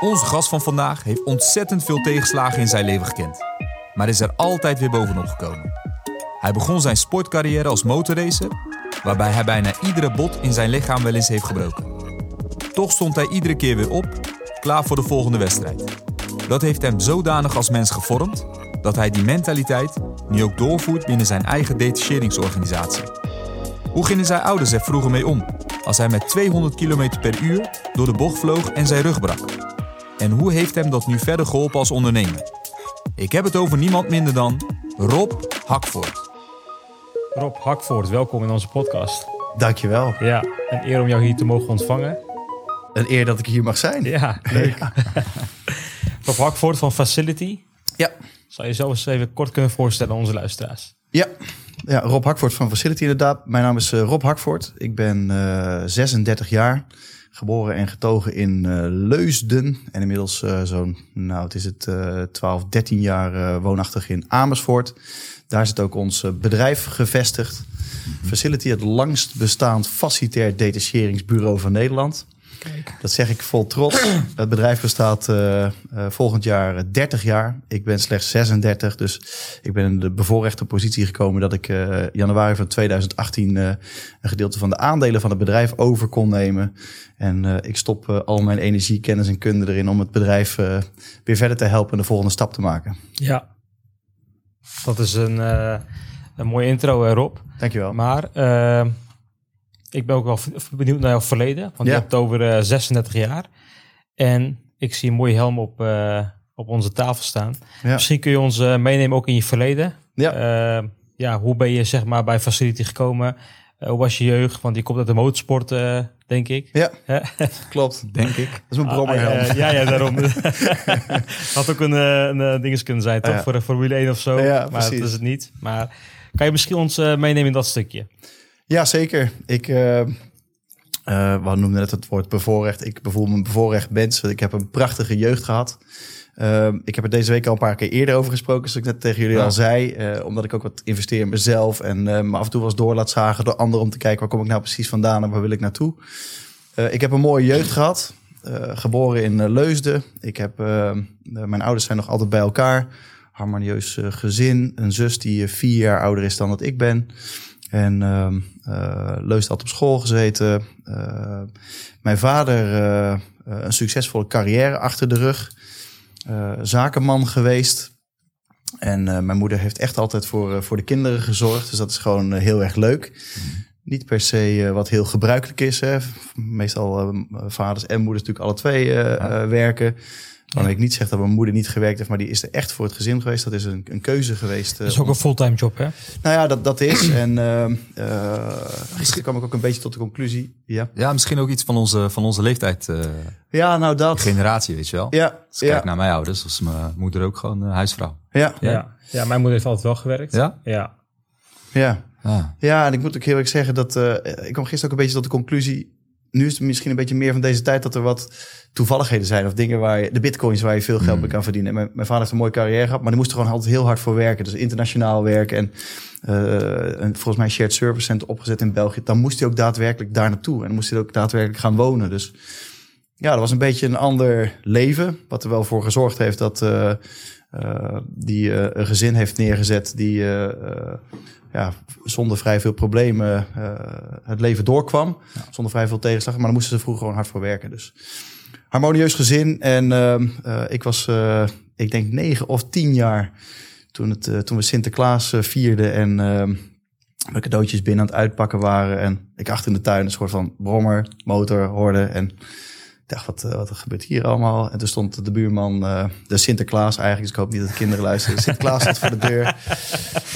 Onze gast van vandaag heeft ontzettend veel tegenslagen in zijn leven gekend, maar is er altijd weer bovenop gekomen. Hij begon zijn sportcarrière als motorracer, waarbij hij bijna iedere bot in zijn lichaam wel eens heeft gebroken. Toch stond hij iedere keer weer op, klaar voor de volgende wedstrijd. Dat heeft hem zodanig als mens gevormd dat hij die mentaliteit nu ook doorvoert binnen zijn eigen detacheringsorganisatie. Hoe gingen zijn ouders er vroeger mee om als hij met 200 km per uur door de bocht vloog en zijn rug brak? En hoe heeft hem dat nu verder geholpen als ondernemer? Ik heb het over niemand minder dan Rob Hakvoort. Rob Hakvoort, welkom in onze podcast. Dankjewel. Ja, een eer om jou hier te mogen ontvangen. Een eer dat ik hier mag zijn. Ja, leuk. Rob Hakvoort van Facility. Ja. Zou je zo eens even kort kunnen voorstellen aan onze luisteraars? Ja. ja, Rob Hakvoort van Facility inderdaad. Mijn naam is uh, Rob Hakvoort. Ik ben uh, 36 jaar. Geboren en getogen in uh, Leusden. En inmiddels uh, zo'n, nou het is het 12, 13 jaar woonachtig in Amersfoort. Daar zit ook ons bedrijf gevestigd. Facility, het langst bestaand facilitair detacheringsbureau van Nederland. Kijk. Dat zeg ik vol trots. Het bedrijf bestaat uh, uh, volgend jaar 30 jaar. Ik ben slechts 36, dus ik ben in de bevoorrechte positie gekomen dat ik uh, januari van 2018 een gedeelte van de aandelen van het bedrijf over kon nemen. En ik stop al mijn energie, kennis en kunde erin om het bedrijf weer verder te helpen en de volgende stap te maken. Ja, dat is een, een mooie intro, Rob. Dankjewel. Maar ik ben ook wel benieuwd naar jouw verleden. Want ja. je hebt over uh, 36 jaar. En ik zie een mooie helm op, uh, op onze tafel staan. Ja. Misschien kun je ons uh, meenemen ook in je verleden. Ja. Uh, ja, hoe ben je zeg maar bij Facility gekomen? hoe was je jeugd? Want je komt uit de motorsport, denk ik. Ja, klopt. Denk ik. Dat is mijn brommerhelm. Ah, ja, ja, daarom. Had ook een, een dinges kunnen zijn, toch? Ja. Voor de Formule 1 of zo. Ja, maar precies. dat is het niet. Maar kan je misschien ons meenemen in dat stukje? Ja, zeker. Ik, uh, uh, we noemden net het woord bevoorrecht. Ik bevoel me een bevoorrecht mens. Ik heb een prachtige jeugd gehad. Uh, ik heb er deze week al een paar keer eerder over gesproken, zoals ik net tegen jullie ja. al zei. omdat ik ook wat investeer in mezelf en me af en toe was door laat zagen door anderen om te kijken waar kom ik nou precies vandaan en waar wil ik naartoe. ik heb een mooie jeugd gehad. geboren in Leusden. Ik heb, mijn ouders zijn nog altijd bij elkaar. Harmonieus gezin. Een zus die vier jaar ouder is dan dat ik ben. En uh, uh, Leus had op school gezeten. Uh, mijn vader uh, een succesvolle carrière achter de rug. zakenman geweest. En mijn moeder heeft echt altijd voor, voor de kinderen gezorgd. Dus dat is gewoon heel erg leuk. Mm. Niet per se wat heel gebruikelijk is. Hè. Meestal vaders en moeders natuurlijk alle twee ja. werken. Waarmee ik niet zeg dat mijn moeder niet gewerkt heeft, maar die is er echt voor het gezin geweest. Dat is een, een keuze geweest. Dat is ook een fulltime job, hè? Nou ja, dat, dat is. En uh, uh, gisteren kwam ik ook een beetje tot de conclusie. Ja, ja misschien ook iets van onze, van onze leeftijd. Uh, ja, nou dat. Generatie, weet je wel. Ja. Als ik ja. kijk naar mijn ouders, was mijn moeder ook gewoon huisvrouw. Ja. ja. Ja. ja, mijn moeder heeft altijd wel gewerkt. Ja? Ja. Ja. Ah. Ja, en ik moet ook heel erg zeggen dat uh, ik kwam gisteren ook een beetje tot de conclusie nu is het misschien een beetje meer van deze tijd dat er wat toevalligheden zijn. Of dingen waar je, de bitcoins waar je veel geld mee kan verdienen. Mijn, mijn, vader heeft een mooie carrière gehad, maar die moest er gewoon altijd heel hard voor werken. Dus internationaal werken en, uh, en volgens mij shared service center opgezet in België. Dan moest hij ook daadwerkelijk daar naartoe. En dan moest hij ook daadwerkelijk gaan wonen. Dus ja, dat was een beetje een ander leven. Wat er wel voor gezorgd heeft dat uh, uh, die een gezin heeft neergezet die ja, zonder vrij veel problemen uh, het leven doorkwam. Ja. Zonder vrij veel tegenslag. Maar dan moesten ze vroeger gewoon hard voor werken. Dus harmonieus gezin. En uh, uh, ik was, uh, ik denk, negen of tien jaar toen, het, toen we Sinterklaas vierden. En we cadeautjes binnen aan het uitpakken waren. En ik achter in de tuin een soort van brommer, motor hoorde. En dacht, wat, wat gebeurt hier allemaal? En toen stond de buurman, uh, de Sinterklaas eigenlijk, dus ik hoop niet dat de kinderen luisteren. Sinterklaas stond voor de deur.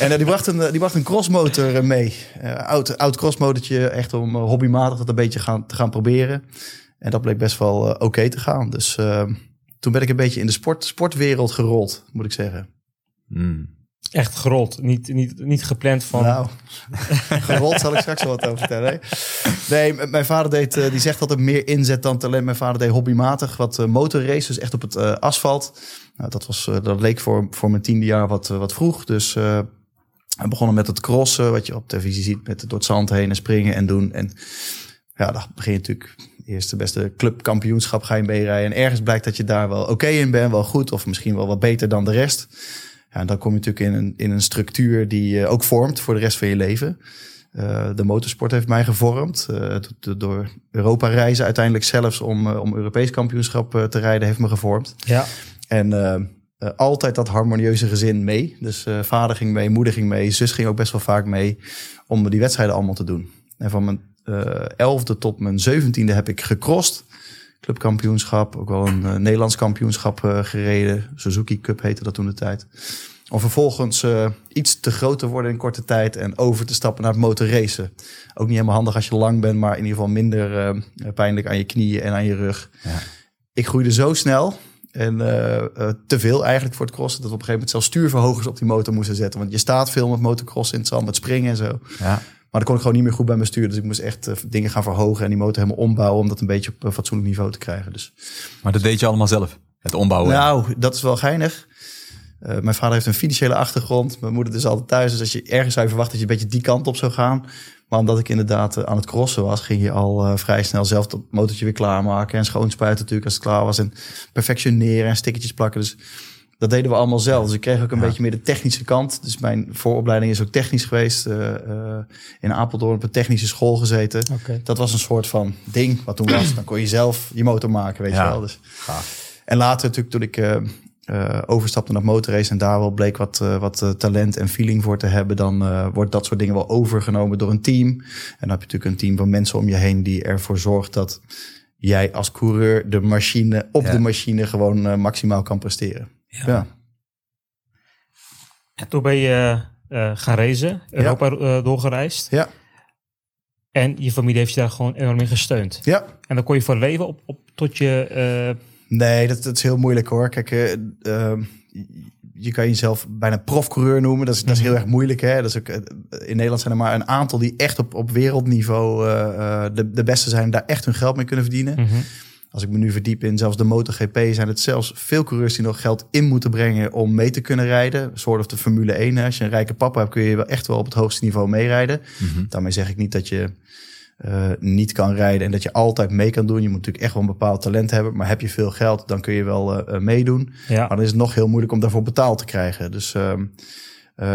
En uh, die, bracht een, die bracht een crossmotor mee. Uh, oud, oud crossmotortje, echt om hobbymatig dat een beetje gaan, te gaan proberen. En dat bleek best wel oké te gaan. Dus toen ben ik een beetje in de sport, sportwereld gerold, moet ik zeggen. Mm. Echt gerold, niet, niet, niet gepland van... Nou, gerold zal ik straks wel wat over vertellen. Nee, mijn vader deed, uh, die zegt er meer inzet dan talent. Mijn vader deed hobbymatig wat uh, motorraces, dus echt op het uh, asfalt. Nou, dat, was, dat leek voor, voor mijn tiende jaar wat, wat vroeg. Dus we begonnen met het crossen, wat je op televisie ziet, met door het zand heen en springen en doen. En ja, dan begin je natuurlijk eerst de beste clubkampioenschap ga je. En ergens blijkt dat je daar wel oké in bent, wel goed of misschien wel wat beter dan de rest. Ja, dan kom je natuurlijk in een, in een structuur die je ook vormt voor de rest van je leven. Uh, de motorsport heeft mij gevormd. Uh, door Europa reizen uiteindelijk zelfs om, uh, om Europees kampioenschap te rijden heeft me gevormd. Ja. En altijd dat harmonieuze gezin mee. Dus vader ging mee, moeder ging mee, zus ging ook best wel vaak mee om die wedstrijden allemaal te doen. En van mijn elfde tot mijn zeventiende heb ik gecrossed. Clubkampioenschap, ook wel een Nederlands kampioenschap gereden. Suzuki Cup heette dat toen de tijd. Om vervolgens uh, iets te groot te worden in korte tijd en over te stappen naar het motorracen. Ook niet helemaal handig als je lang bent, maar in ieder geval minder pijnlijk aan je knieën en aan je rug. Ja. Ik groeide zo snel en te veel eigenlijk voor het crossen, dat we op een gegeven moment zelfs stuurverhogers op die motor moesten zetten. Want je staat veel met motocross in het zand, met springen en zo. Ja. Maar dan kon ik gewoon niet meer goed bij mijn stuur. Dus ik moest echt dingen gaan verhogen en die motor helemaal ombouwen om dat een beetje op een fatsoenlijk niveau te krijgen. Dus. Maar dat deed je allemaal zelf? Het ombouwen? Nou, dat is wel geinig. Uh, mijn vader heeft een financiële achtergrond. Mijn moeder is altijd thuis. Dus als je ergens zou verwachten dat je een beetje die kant op zou gaan. Maar omdat ik inderdaad uh, aan het crossen was, ging je al uh, vrij snel zelf dat motortje weer klaarmaken. En schoonspuiten natuurlijk als het klaar was. En perfectioneren en stickertjes plakken. Dus dat deden we allemaal zelf. Dus ik kreeg ook een ja. beetje meer de technische kant. Dus mijn vooropleiding is ook technisch geweest. in Apeldoorn op een technische school gezeten. Okay. Dat was een soort van ding wat toen was. Dan kon je zelf je motor maken, weet ja. je wel. Dus. En later natuurlijk toen ik uh, overstapte naar motorrace en daar wel bleek wat, wat talent en feeling voor te hebben, dan wordt dat soort dingen wel overgenomen door een team. En dan heb je natuurlijk een team van mensen om je heen die ervoor zorgt dat jij als coureur de machine op ja. de machine gewoon maximaal kan presteren. Ja. ja. En toen ben je gaan racen, Europa doorgereisd. Ja. En je familie heeft je daar gewoon enorm in gesteund. Ja. En dan kon je voor leven op, op tot je Nee, dat, dat is heel moeilijk hoor. Kijk, uh, je kan jezelf bijna profcoureur noemen. Dat is, dat is heel mhm. erg moeilijk. Hè? Dat is ook, in Nederland zijn er maar een aantal die echt op, op wereldniveau uh, de, de beste zijn. Daar echt hun geld mee kunnen verdienen. Mm -hmm. Als ik me nu verdiep in zelfs de MotoGP, zijn het zelfs veel coureurs die nog geld in moeten brengen om mee te kunnen rijden. Soort of de Formule 1. Als je een rijke papa hebt, kun je wel echt wel op het hoogste niveau meerijden. Mm -hmm. Daarmee zeg ik niet dat je uh, niet kan rijden en dat je altijd mee kan doen. Je moet natuurlijk echt wel een bepaald talent hebben. Maar heb je veel geld, dan kun je wel uh, meedoen. Ja. Maar dan is het nog heel moeilijk om daarvoor betaald te krijgen. Dus uh,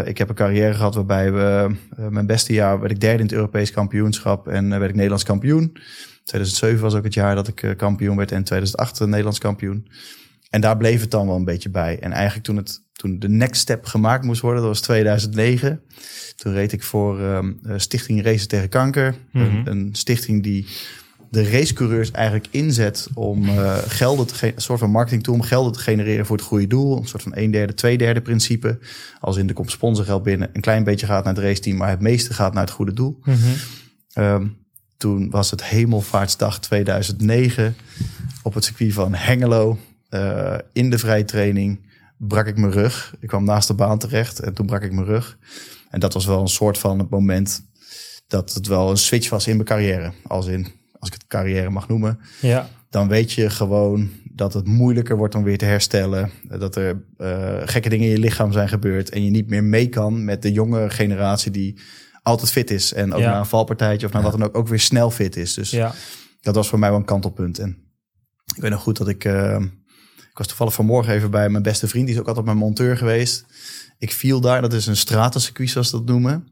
ik heb een carrière gehad waarbij we mijn beste jaar werd ik derde in het Europees kampioenschap en werd ik Nederlands kampioen. 2007 was ook het jaar dat ik kampioen werd en 2008 Nederlands kampioen. En daar bleef het dan wel een beetje bij. En eigenlijk toen, het, toen de next step gemaakt moest worden, dat was 2009. Toen reed ik voor um, Stichting Racen tegen Kanker. Mm -hmm. een, een, stichting die de racecoureurs eigenlijk inzet om uh, gelden te een soort van marketing tool om gelden te genereren voor het goede doel. Een soort van een derde, twee derde principe. Als in de komt sponsorgeld binnen, een klein beetje gaat naar het raceteam, maar het meeste gaat naar het goede doel. Mm -hmm. um, toen was het Hemelvaartsdag 2009 op het circuit van Hengelo. Uh, in de vrije training brak ik mijn rug. Ik kwam naast de baan terecht en toen brak ik mijn rug. En dat was wel een soort van het moment dat het wel een switch was in mijn carrière. Als in, als ik het carrière mag noemen. Ja. Dan weet je gewoon dat het moeilijker wordt om weer te herstellen. Dat er uh, gekke dingen in je lichaam zijn gebeurd. En je niet meer mee kan met de jonge generatie die altijd fit is. En ook Ja. na een valpartijtje of na wat dan ook, ook weer snel fit is. Dus Ja. dat was voor mij wel een kantelpunt. En ik weet nog goed dat ik... uh, ik was toevallig vanmorgen even bij mijn beste vriend. Die is ook altijd mijn monteur geweest. Ik viel daar. Dat is een stratencircuit, zoals ze dat noemen.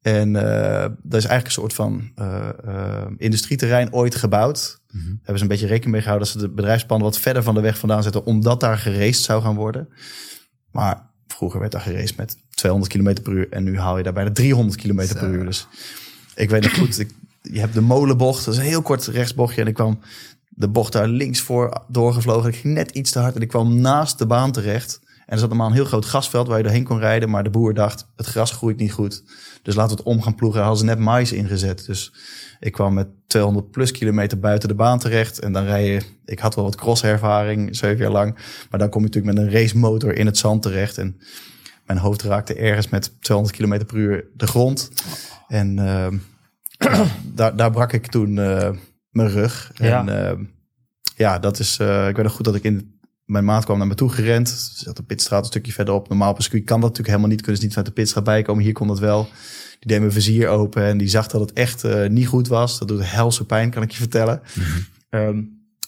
En uh, dat is eigenlijk een soort van uh, uh, industrieterrein ooit gebouwd. Daar hebben ze een beetje rekening mee gehouden... dat ze de bedrijfspannen wat verder van de weg vandaan zetten... omdat daar geraced zou gaan worden. Maar vroeger werd daar geraced met 200 km per uur... en nu haal je daar bijna 300 km per uur. Dus ik weet nog goed, ik, je hebt de molenbocht. Dat is een heel kort rechtsbochtje. En ik kwam de bocht daar links voor doorgevlogen. Ik ging net iets te hard en ik kwam naast de baan terecht. En er zat normaal een heel groot grasveld waar je doorheen kon rijden. Maar de boer dacht, het gras groeit niet goed. Dus laten we het om gaan ploegen. Hij had ze net mais ingezet. Dus ik kwam met 200 plus kilometer buiten de baan terecht. En dan rij je, ik had wel wat crosservaring, zeven jaar lang. Maar dan kom je natuurlijk met een racemotor in het zand terecht. En mijn hoofd raakte ergens met 200 kilometer per uur de grond. En ja, daar, daar brak ik toen uh, mijn rug. Ja. En uh, ja, dat is, uh, ik weet nog goed dat ik in mijn maat kwam naar me toe gerend. Ze zat de pitstraat een stukje verderop. Normaal op circuit kan dat natuurlijk helemaal niet. Kunnen ze niet vanuit de pitstraat bijkomen. Hier kon dat wel. Die deed mijn vizier open en die zag dat het echt uh, niet goed was. Dat doet helse pijn, kan ik je vertellen. Mm -hmm.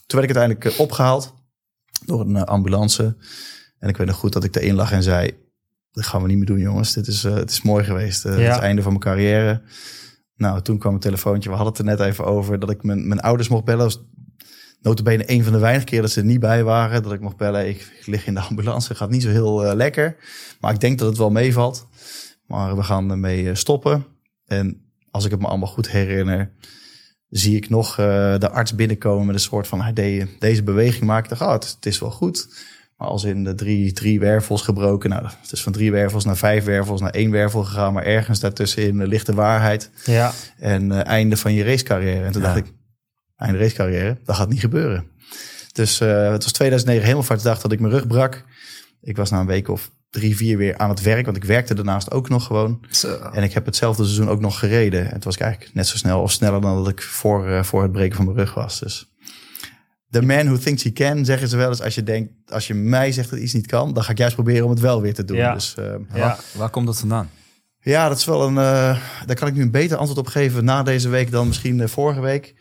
toen werd ik uiteindelijk uh, opgehaald door een uh, ambulance. En ik weet nog goed dat ik erin lag en zei... dat gaan we niet meer doen, jongens. Dit is, het is mooi geweest. Ja. Het einde van mijn carrière. Nou, toen kwam een telefoontje. We hadden het er net even over dat ik mijn, mijn ouders mocht bellen notabene een van de weinige keer dat ze er niet bij waren. Dat ik mocht bellen, ik, lig in de ambulance, het gaat niet zo heel uh, lekker. Maar ik denk dat het wel meevalt. Maar we gaan ermee eh, stoppen. En als ik het me allemaal goed herinner, zie ik nog de arts binnenkomen met een soort van, hij deed deze beweging maken. Ik dacht, oh, het, het, is wel goed. Als in de drie, drie wervels gebroken. Nou, het is van drie wervels naar vijf wervels naar één wervel gegaan. Maar ergens daartussenin ligt de waarheid. Ja. En uh, einde van je racecarrière. En toen dacht ik, einde racecarrière. Dat gaat niet gebeuren. Dus uh, het was 2009 helemaal dag dat ik mijn rug brak. Ik was na een week of drie, vier weer aan het werk. Want ik werkte daarnaast ook nog gewoon. Zo. En ik heb hetzelfde seizoen ook nog gereden. En het was eigenlijk net zo snel of sneller dan dat ik voor, uh, voor het breken van mijn rug was. Dus the man who thinks he can, zeggen ze wel eens. Als je denkt, als je mij zegt dat iets niet kan, dan ga ik juist proberen om het wel weer te doen. Ja. Dus, uh, ja. Waar, waar, komt dat vandaan? Ja, dat is wel een. Uh, daar kan ik nu een beter antwoord op geven na deze week dan misschien vorige week.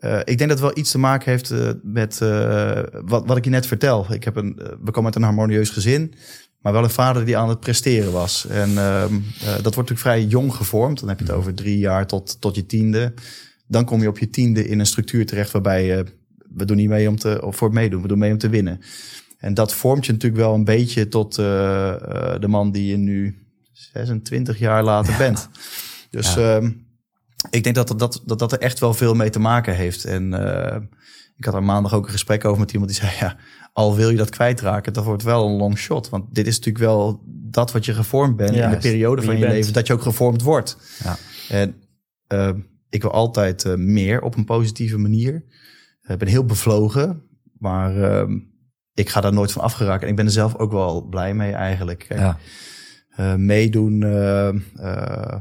Uh, ik denk dat het wel iets te maken heeft uh, met uh, wat, wat ik je net vertel. Ik heb een, we komen uit een harmonieus gezin, maar wel een vader die aan het presteren was. En ehm, dat wordt natuurlijk vrij jong gevormd. Dan heb je het over drie jaar tot, tot je tiende. Dan kom je op je tiende in een structuur terecht waarbij we doen niet mee om te, of voor het meedoen, we doen mee om te winnen. En dat vormt je natuurlijk wel een beetje tot de man die je nu 26 jaar later ja. bent. Dus ja. um, ik denk dat dat, dat dat er echt wel veel mee te maken heeft. En uh, ik had er maandag ook een gesprek over met iemand die zei: Ja, al wil je dat kwijtraken, dat wordt wel een long shot. Want dit is natuurlijk wel dat wat je gevormd bent ja, in de periode van je, je leven, dat je ook gevormd wordt. Ja. En uh, ik wil altijd meer op een positieve manier. Ik ben heel bevlogen, maar uh, ik ga daar nooit van afgeraken. En ik ben er zelf ook wel blij mee eigenlijk. Kijk, ja. uh, meedoen. Uh,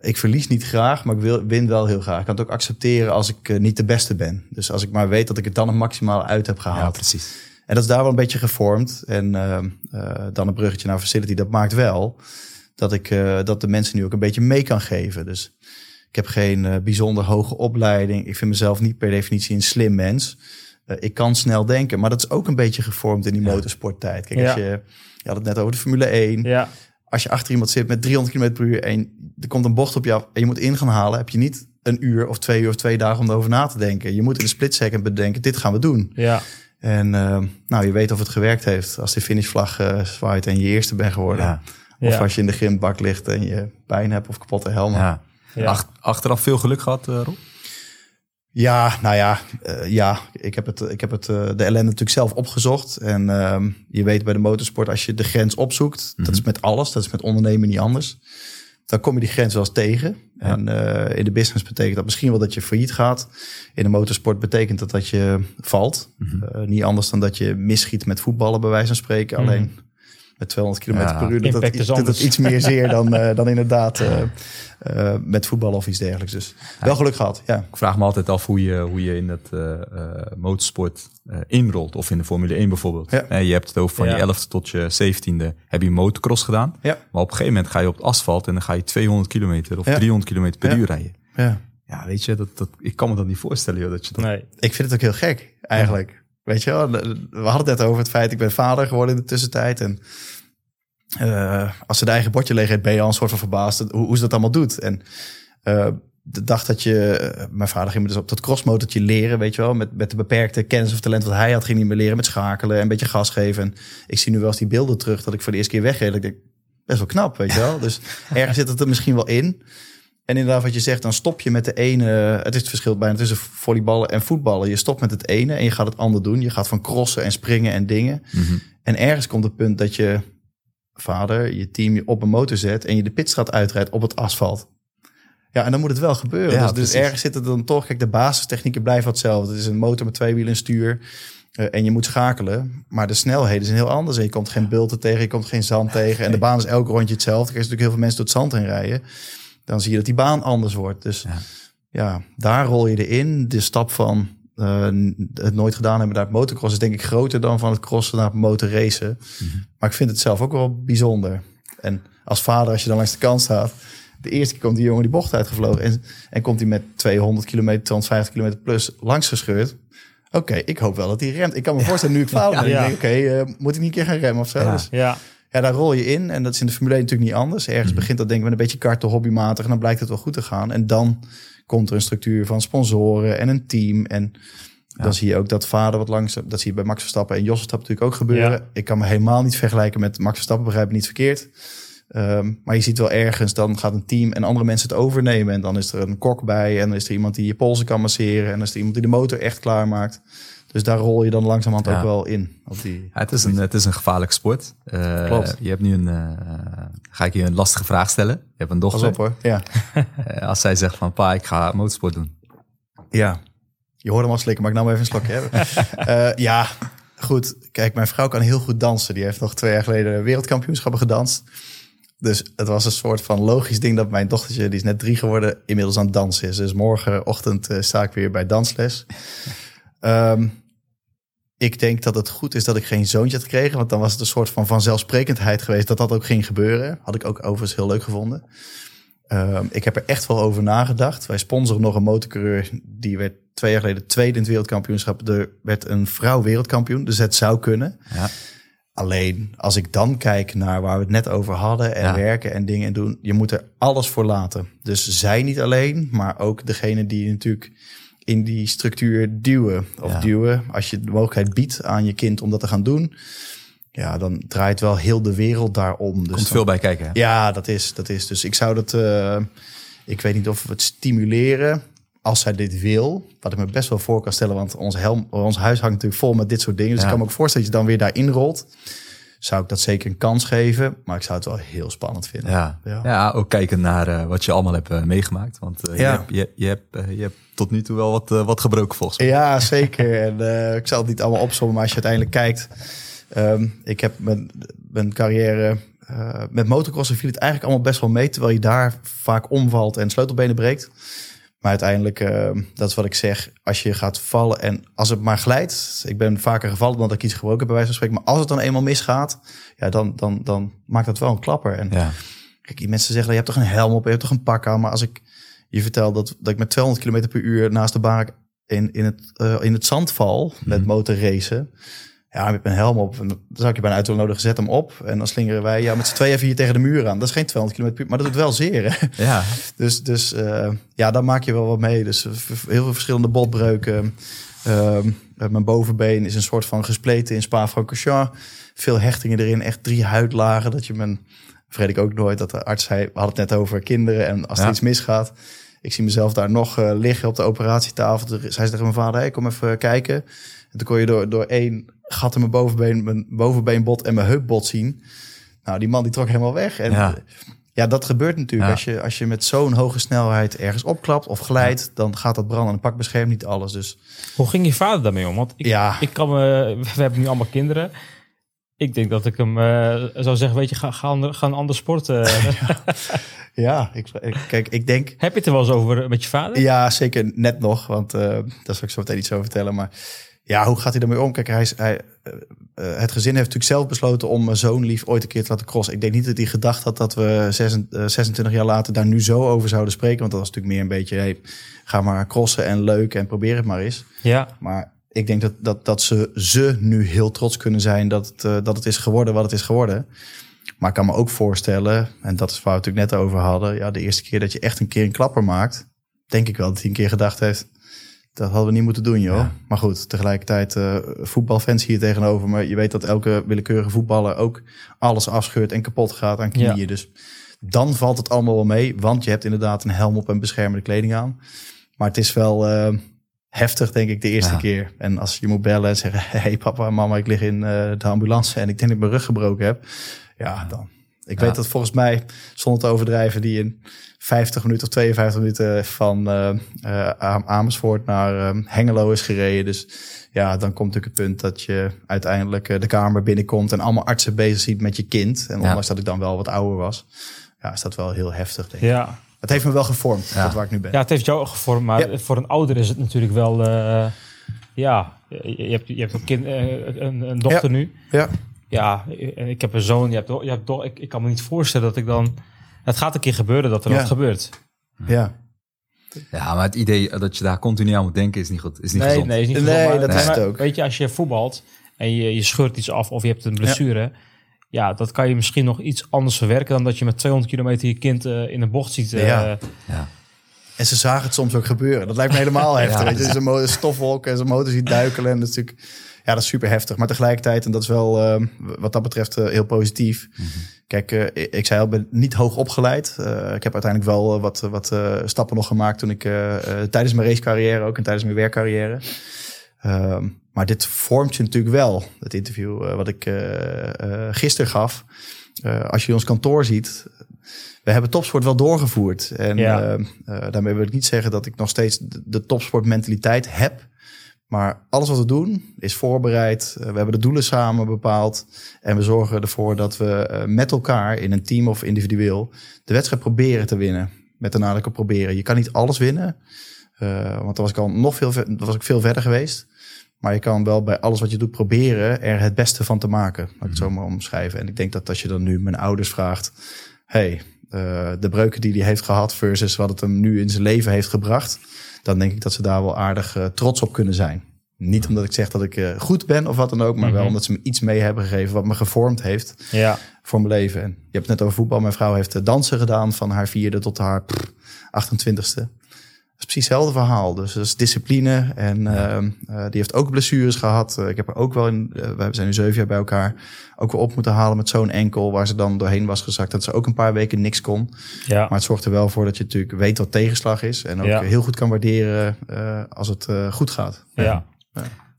ik verlies niet graag, maar ik wil, win wel heel graag. Ik kan het ook accepteren als ik uh, niet de beste ben. Dus als ik maar weet dat ik het dan het maximaal uit heb gehaald. Ja, precies. En dat is daar wel een beetje gevormd. En uh, dan een bruggetje naar Facility, dat maakt wel dat ik dat de mensen nu ook een beetje mee kan geven. Dus ik heb geen bijzonder hoge opleiding. Ik vind mezelf niet per definitie een slim mens. ik kan snel denken, maar dat is ook een beetje gevormd in die ja. motorsporttijd. Kijk, Ja. als je, je had het net over de Formule 1 Ja. als je achter iemand zit met 300 km per uur en er komt een bocht op je af en je moet in gaan halen, heb je niet een uur of twee uur of twee dagen om erover na te denken. Je moet in een split second bedenken, dit gaan we doen. Ja. En uh, nou, je weet of het gewerkt heeft als de finishvlag uh, zwaait en je eerste bent geworden. Ja. Of Ja. als je in de grindbak ligt en je pijn hebt of kapotte helmen. Ja. Ach- achteraf veel geluk gehad, uh, Rob? Ja, nou ja, uh, ja ik heb, het, ik heb het, uh, de ellende natuurlijk zelf opgezocht. En uh, je weet bij de motorsport, als je de grens opzoekt, mm -hmm. dat is met alles, dat is met ondernemen niet anders. Dan kom je die grens wel eens tegen. Ja. En in de business betekent dat misschien wel dat je failliet gaat. In de motorsport betekent dat dat je valt. Mm -hmm. uh, niet anders dan dat je misschiet met voetballen, bij wijze van spreken. Mm -hmm. Alleen met 200 km ja, per uur. Dat dat, iets, dat dat iets meer zeer dan, uh, dan inderdaad uh, uh, met voetbal of iets dergelijks. Dus wel geluk gehad, ja. Ik vraag me altijd af hoe je, hoe je in het motorsport inrolt. Of in de Formule 1 bijvoorbeeld. Ja. je hebt het over van ja. je 11e tot je 17e heb je motocross gedaan. Ja. Maar op een gegeven moment ga je op het asfalt en dan ga je 200 kilometer of 300 kilometer per uur rijden. Ja. ja, weet je, dat, dat, ik kan me dat niet voorstellen. Joh, dat je dat... Nee. Ik vind het ook heel gek, eigenlijk. Weet je wel, we hadden het net over het feit, ik ben vader geworden in de tussentijd. En uh, als ze de eigen bordje leeg heeft, ben je al een soort van verbaasd hoe, hoe ze dat allemaal doet. En uh, de dag dat je, uh, mijn vader ging me dus op dat crossmotortje leren, weet je wel, met, met de beperkte kennis of talent wat hij had, ging hij me leren met schakelen en een beetje gas geven. En ik zie nu wel eens die beelden terug dat ik voor de eerste keer wegreed. Ik denk, best wel knap, weet je wel. Dus ergens zit het er misschien wel in. En inderdaad, wat je zegt, dan stop je met de ene. Het is het verschil bijna tussen volleyballen en voetballen. Je stopt met het ene en je gaat het ander doen. Je gaat van crossen en springen en dingen. Mm -hmm. En ergens komt het punt dat je vader, je team je op een motor zet en je de pitstraat uitrijdt op het asfalt. Ja, en dan moet het wel gebeuren. Ja, dus, dus ergens zit het dan toch. Kijk, de basistechnieken blijven hetzelfde. Het is een motor met twee wielen en stuur. Uh, en je moet schakelen. Maar de snelheden zijn heel anders. En je komt geen bulten tegen, je komt geen zand tegen. En de baan is elk rondje hetzelfde. Er is natuurlijk heel veel mensen door het zand heen rijden. Dan zie je dat die baan anders wordt. Dus ja, ja daar rol je erin. De stap van het nooit gedaan hebben naar het motocross is denk ik groter dan van het crossen naar het motorracen. Mhm. Maar ik vind het zelf ook wel bijzonder. En als vader, als je dan langs de kant staat, de eerste keer komt die jongen die bocht uitgevlogen en, en komt hij met 200 kilometer, 250 kilometer plus langs gescheurd. Oké, ik hoop wel dat hij remt. Ik kan me voorstellen, nu ik faal, ja, ja. oké, eh, moet ik niet een keer gaan remmen of zo? Ja. Dus, ja. Ja, daar rol je in. En dat is in de Formule 1 natuurlijk niet anders. Ergens mhm. begint dat denk ik met een beetje karten hobbymatig. En dan blijkt het wel goed te gaan. En dan komt er een structuur van sponsoren en een team. En dan zie je ook dat vader wat langzaam... Dat zie je bij Max Verstappen en Jos Verstappen natuurlijk ook gebeuren. Ik kan me helemaal niet vergelijken met Max Verstappen. Begrijp ik niet verkeerd. Ehm, maar je ziet wel ergens, dan gaat een team en andere mensen het overnemen. En dan is er een kok bij en dan is er iemand die je polsen kan masseren. En dan is er iemand die de motor echt klaar maakt. Dus daar rol je dan langzamerhand ja. ook wel in. Op die, ja, het, is een, het is een gevaarlijk sport. Uh, Klopt. Je hebt nu een, uh, ga ik je een lastige vraag stellen. Je hebt een dochter. Pas op hoor, ja. uh, als zij zegt van pa, ik ga motorsport doen. Ja, je hoort hem al slikken, maar ik maar even een slokje hebben. ja, goed. Kijk, mijn vrouw kan heel goed dansen. Die heeft nog twee jaar geleden wereldkampioenschappen gedanst. Dus het was een soort van logisch ding dat mijn dochtertje, die is net drie geworden, inmiddels aan het dansen is. Dus morgenochtend sta ik weer bij dansles. Um, ik denk dat het goed is dat ik geen zoontje had gekregen. Want dan was het een soort van vanzelfsprekendheid geweest dat dat ook ging gebeuren. Had ik ook overigens heel leuk gevonden. Um, ik heb er echt wel over nagedacht. Wij sponsoren nog een motorcoureur. Die werd twee jaar geleden tweede in het wereldkampioenschap. Er werd een vrouw wereldkampioen. Dus het zou kunnen. Ja. Alleen als ik dan kijk naar waar we het net over hadden. En werken en dingen en doen. Je moet er alles voor laten. Dus zij niet alleen. Maar ook degene die natuurlijk in die structuur duwen. Of duwen, als je de mogelijkheid biedt aan je kind om dat te gaan doen. Ja, dan draait wel heel de wereld daarom. Dus Komt veel bij kijken. Ja, dat is, dat is. Dus ik zou dat... Uh, ik weet niet of we het stimuleren als zij dit wil. Wat ik me best wel voor kan stellen. Want ons, helm, ons huis hangt natuurlijk vol met dit soort dingen. Dus ik kan me ook voorstellen dat je dan weer daarin rolt zou ik dat zeker een kans geven. Maar ik zou het wel heel spannend vinden. Ja, ja. ook kijken naar uh, wat je allemaal hebt uh, meegemaakt. Want uh, ja. je, hebt, je, je, hebt, je hebt tot nu toe wel wat, wat gebroken volgens mij. Ja, zeker. en ik zal het niet allemaal opzommen, maar als je uiteindelijk kijkt. Um, ik heb mijn, mijn carrière met motocrossen viel het eigenlijk allemaal best wel mee. Terwijl je daar vaak omvalt en sleutelbenen breekt. Maar uiteindelijk, uh, dat is wat ik zeg, als je gaat vallen en als het maar glijdt. Ik ben vaker gevallen dan dat ik iets gebroken bij wijze van spreken. Maar als het dan eenmaal misgaat, ja, dan, dan, dan maakt dat wel een klapper. En ja. kijk, die mensen zeggen, je hebt toch een helm op, je hebt toch een pak aan. Maar als ik je vertel dat, dat ik met 200 km per uur naast de baan in, in, het, uh, in het zand val met mhm. motorracen ja, met mijn helm op. En dan zou ik je bijna uit willen nodigen, zet hem op. En dan slingeren wij ja, met z'n tweeën vier tegen de muur aan. Dat is geen 200 km per uur, maar dat doet wel zeer. Hè? Ja. Dus, dus uh, ja, daar maak je wel wat mee. Dus heel veel verschillende botbreuken. Uh, mijn bovenbeen is een soort van gespleten in Spa-Francorchamps. Veel hechtingen erin, echt drie huidlagen. Dat je mijn, vergeet ik ook nooit, dat de arts zei, we hadden het net over kinderen. En als er iets misgaat, ik zie mezelf daar nog uh, liggen op de operatietafel. Zij zei tegen mijn vader, hey, kom even kijken. En toen kon je door, door één gat in mijn bovenbeen, mijn bovenbeenbot en mijn heupbot zien. Nou, die man die trok helemaal weg. En ja, ja dat gebeurt natuurlijk. Als, je, als je met zo'n hoge snelheid ergens opklapt of glijdt, dan gaat dat branden. En pak beschermt niet alles. Dus... Hoe ging je vader daarmee om? Want ik, ja. ik kan me, we hebben nu allemaal kinderen. Ik denk dat ik hem uh, zou zeggen, weet je, ga, ga, ga een ander sport. Uh. ja, ik, kijk, ik denk... Heb je het er wel eens over met je vader? Ja, zeker net nog, want uh, daar zal ik zo meteen iets over vertellen. Maar ja, hoe gaat hij ermee om? Kijk, hij, is, hij, uh, het gezin heeft natuurlijk zelf besloten om mijn zoon lief ooit een keer te laten crossen. Ik denk niet dat hij gedacht had dat we 26, jaar later daar nu zo over zouden spreken. Want dat was natuurlijk meer een beetje, hey, ga maar crossen en leuk en probeer het maar eens. Ja. Maar ik denk dat, dat, dat ze, ze nu heel trots kunnen zijn dat het, uh, dat het is geworden wat het is geworden. Maar ik kan me ook voorstellen, en dat is waar we het natuurlijk net over hadden. Ja, de eerste keer dat je echt een keer een klapper maakt, denk ik wel dat hij een keer gedacht heeft dat hadden we niet moeten doen, joh. Maar goed, tegelijkertijd uh, voetbalfans hier tegenover. Maar je weet dat elke willekeurige voetballer ook alles afscheurt en kapot gaat aan knieën. Dus dan valt het allemaal wel mee. Want je hebt inderdaad een helm op en beschermende kleding aan. Maar het is wel uh, heftig, denk ik, de eerste keer. En als je moet bellen en zeggen... hey papa, mama, ik lig in uh, de ambulance en ik denk dat ik mijn rug gebroken heb. Ja, dan... Ik weet dat volgens mij, zonder te overdrijven, die in 50 minuten of 52 minuten van uh, uh, Amersfoort naar uh, Hengelo is gereden. Dus ja, dan komt natuurlijk het punt dat je uiteindelijk de kamer binnenkomt en allemaal artsen bezig ziet met je kind. En ondanks dat ik dan wel wat ouder was, ja, is dat wel heel heftig. Denk ik. Ja. Het heeft me wel gevormd, ja. dat waar ik nu ben. Ja, het heeft jou gevormd, maar voor een ouder is het natuurlijk wel Ja, je hebt, je hebt een, kind, een, een dochter nu. Ja. Ja, ik heb een zoon. Je hebt, je hebt, ik, ik kan me niet voorstellen dat ik dan... Het gaat een keer gebeuren dat er wat gebeurt. Ja. Ja, maar het idee dat je daar continu aan moet denken is niet goed. Is niet nee, gezond. nee, is niet gezond. Nee, dat is het ook. Weet je, als je voetbalt en je, je scheurt iets af of je hebt een blessure... Ja. dat kan je misschien nog iets anders verwerken... dan dat je met 200 kilometer je kind uh, in een bocht ziet. Uh, ja. ja. En ze zagen het soms ook gebeuren. Dat lijkt me helemaal heftig. ja. Weet je, zijn stofwolken en zijn motor ziet duikelen. En dat is natuurlijk, ja, dat is super heftig. Maar tegelijkertijd, en dat is wel uh, wat dat betreft uh, heel positief. Mm -hmm. Kijk, uh, ik zei al, ben niet hoog opgeleid. ik heb uiteindelijk wel wat, wat stappen nog gemaakt toen ik tijdens mijn racecarrière ook en tijdens mijn werkcarrière. Ehm, maar dit vormt je natuurlijk wel. Het interview wat ik gisteren gaf. als je ons kantoor ziet, we hebben topsport wel doorgevoerd. En ja. uh, daarmee wil ik niet zeggen dat ik nog steeds de, de topsportmentaliteit heb. Maar alles wat we doen is voorbereid. Uh, we hebben de doelen samen bepaald. En we zorgen ervoor dat we met elkaar in een team of individueel de wedstrijd proberen te winnen. Met de nadruk op proberen. Je kan niet alles winnen. want dan was ik al nog veel, was ik veel verder geweest. Maar je kan wel bij alles wat je doet proberen er het beste van te maken. Laat ik het zo maar omschrijven. En ik denk dat als je dan nu mijn ouders vraagt. Hey, uh, de breuken die hij heeft gehad versus wat het hem nu in zijn leven heeft gebracht, dan denk ik dat ze daar wel aardig uh, trots op kunnen zijn. Niet omdat ik zeg dat ik uh, goed ben of wat dan ook, maar mm -hmm. wel omdat ze me iets mee hebben gegeven wat me gevormd heeft ja. voor mijn leven. En je hebt het net over voetbal. Mijn vrouw heeft dansen gedaan van haar vierde tot haar pff, 28ste. Dat is precies hetzelfde verhaal. Dus dat is discipline. En ja. uh, die heeft ook blessures gehad. Uh, ik heb er ook wel in, uh, we zijn nu zeven jaar bij elkaar, ook wel op moeten halen met zo'n enkel waar ze dan doorheen was gezakt. Dat ze ook een paar weken niks kon. Ja. Maar het zorgt er wel voor dat je natuurlijk weet wat tegenslag is. En ook ja. heel goed kan waarderen als het goed gaat. Ja.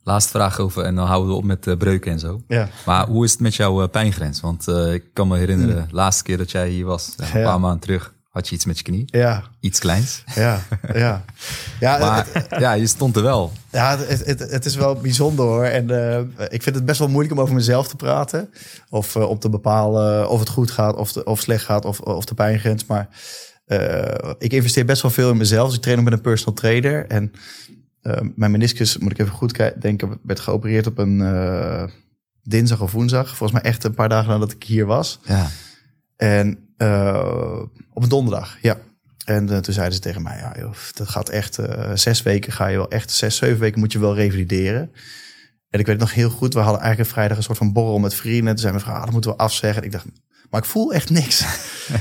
Laatste vraag over en dan houden we op met breuken en zo. Ja. Maar hoe is het met jouw pijngrens? Want ik kan me herinneren, de laatste keer dat jij hier was, een paar maanden terug had je iets met je knie. Ja. Iets kleins. Ja, ja. ja, maar, het, ja je stond er wel. Ja, het, het, het is wel bijzonder hoor. En uh, ik vind het best wel moeilijk om over mezelf te praten. Of uh, om te bepalen of het goed gaat, of, de, of slecht gaat, of, of de pijngrens. Maar uh, ik investeer best wel veel in mezelf. Dus ik train ook met een personal trainer. En mijn meniscus, moet ik even goed denken, werd geopereerd op een dinsdag of woensdag. Volgens mij echt een paar dagen nadat ik hier was. Ja. En uh, op een donderdag, ja. En uh, toen zeiden ze tegen mij, ja, joh, dat gaat echt uh, zes weken, ga je wel echt zes, zeven weken moet je wel revalideren. En ik weet nog heel goed, we hadden eigenlijk vrijdag een soort van borrel met vrienden. Toen zei mijn vrouw, ah, dat moeten we afzeggen. En ik dacht, maar ik voel echt niks.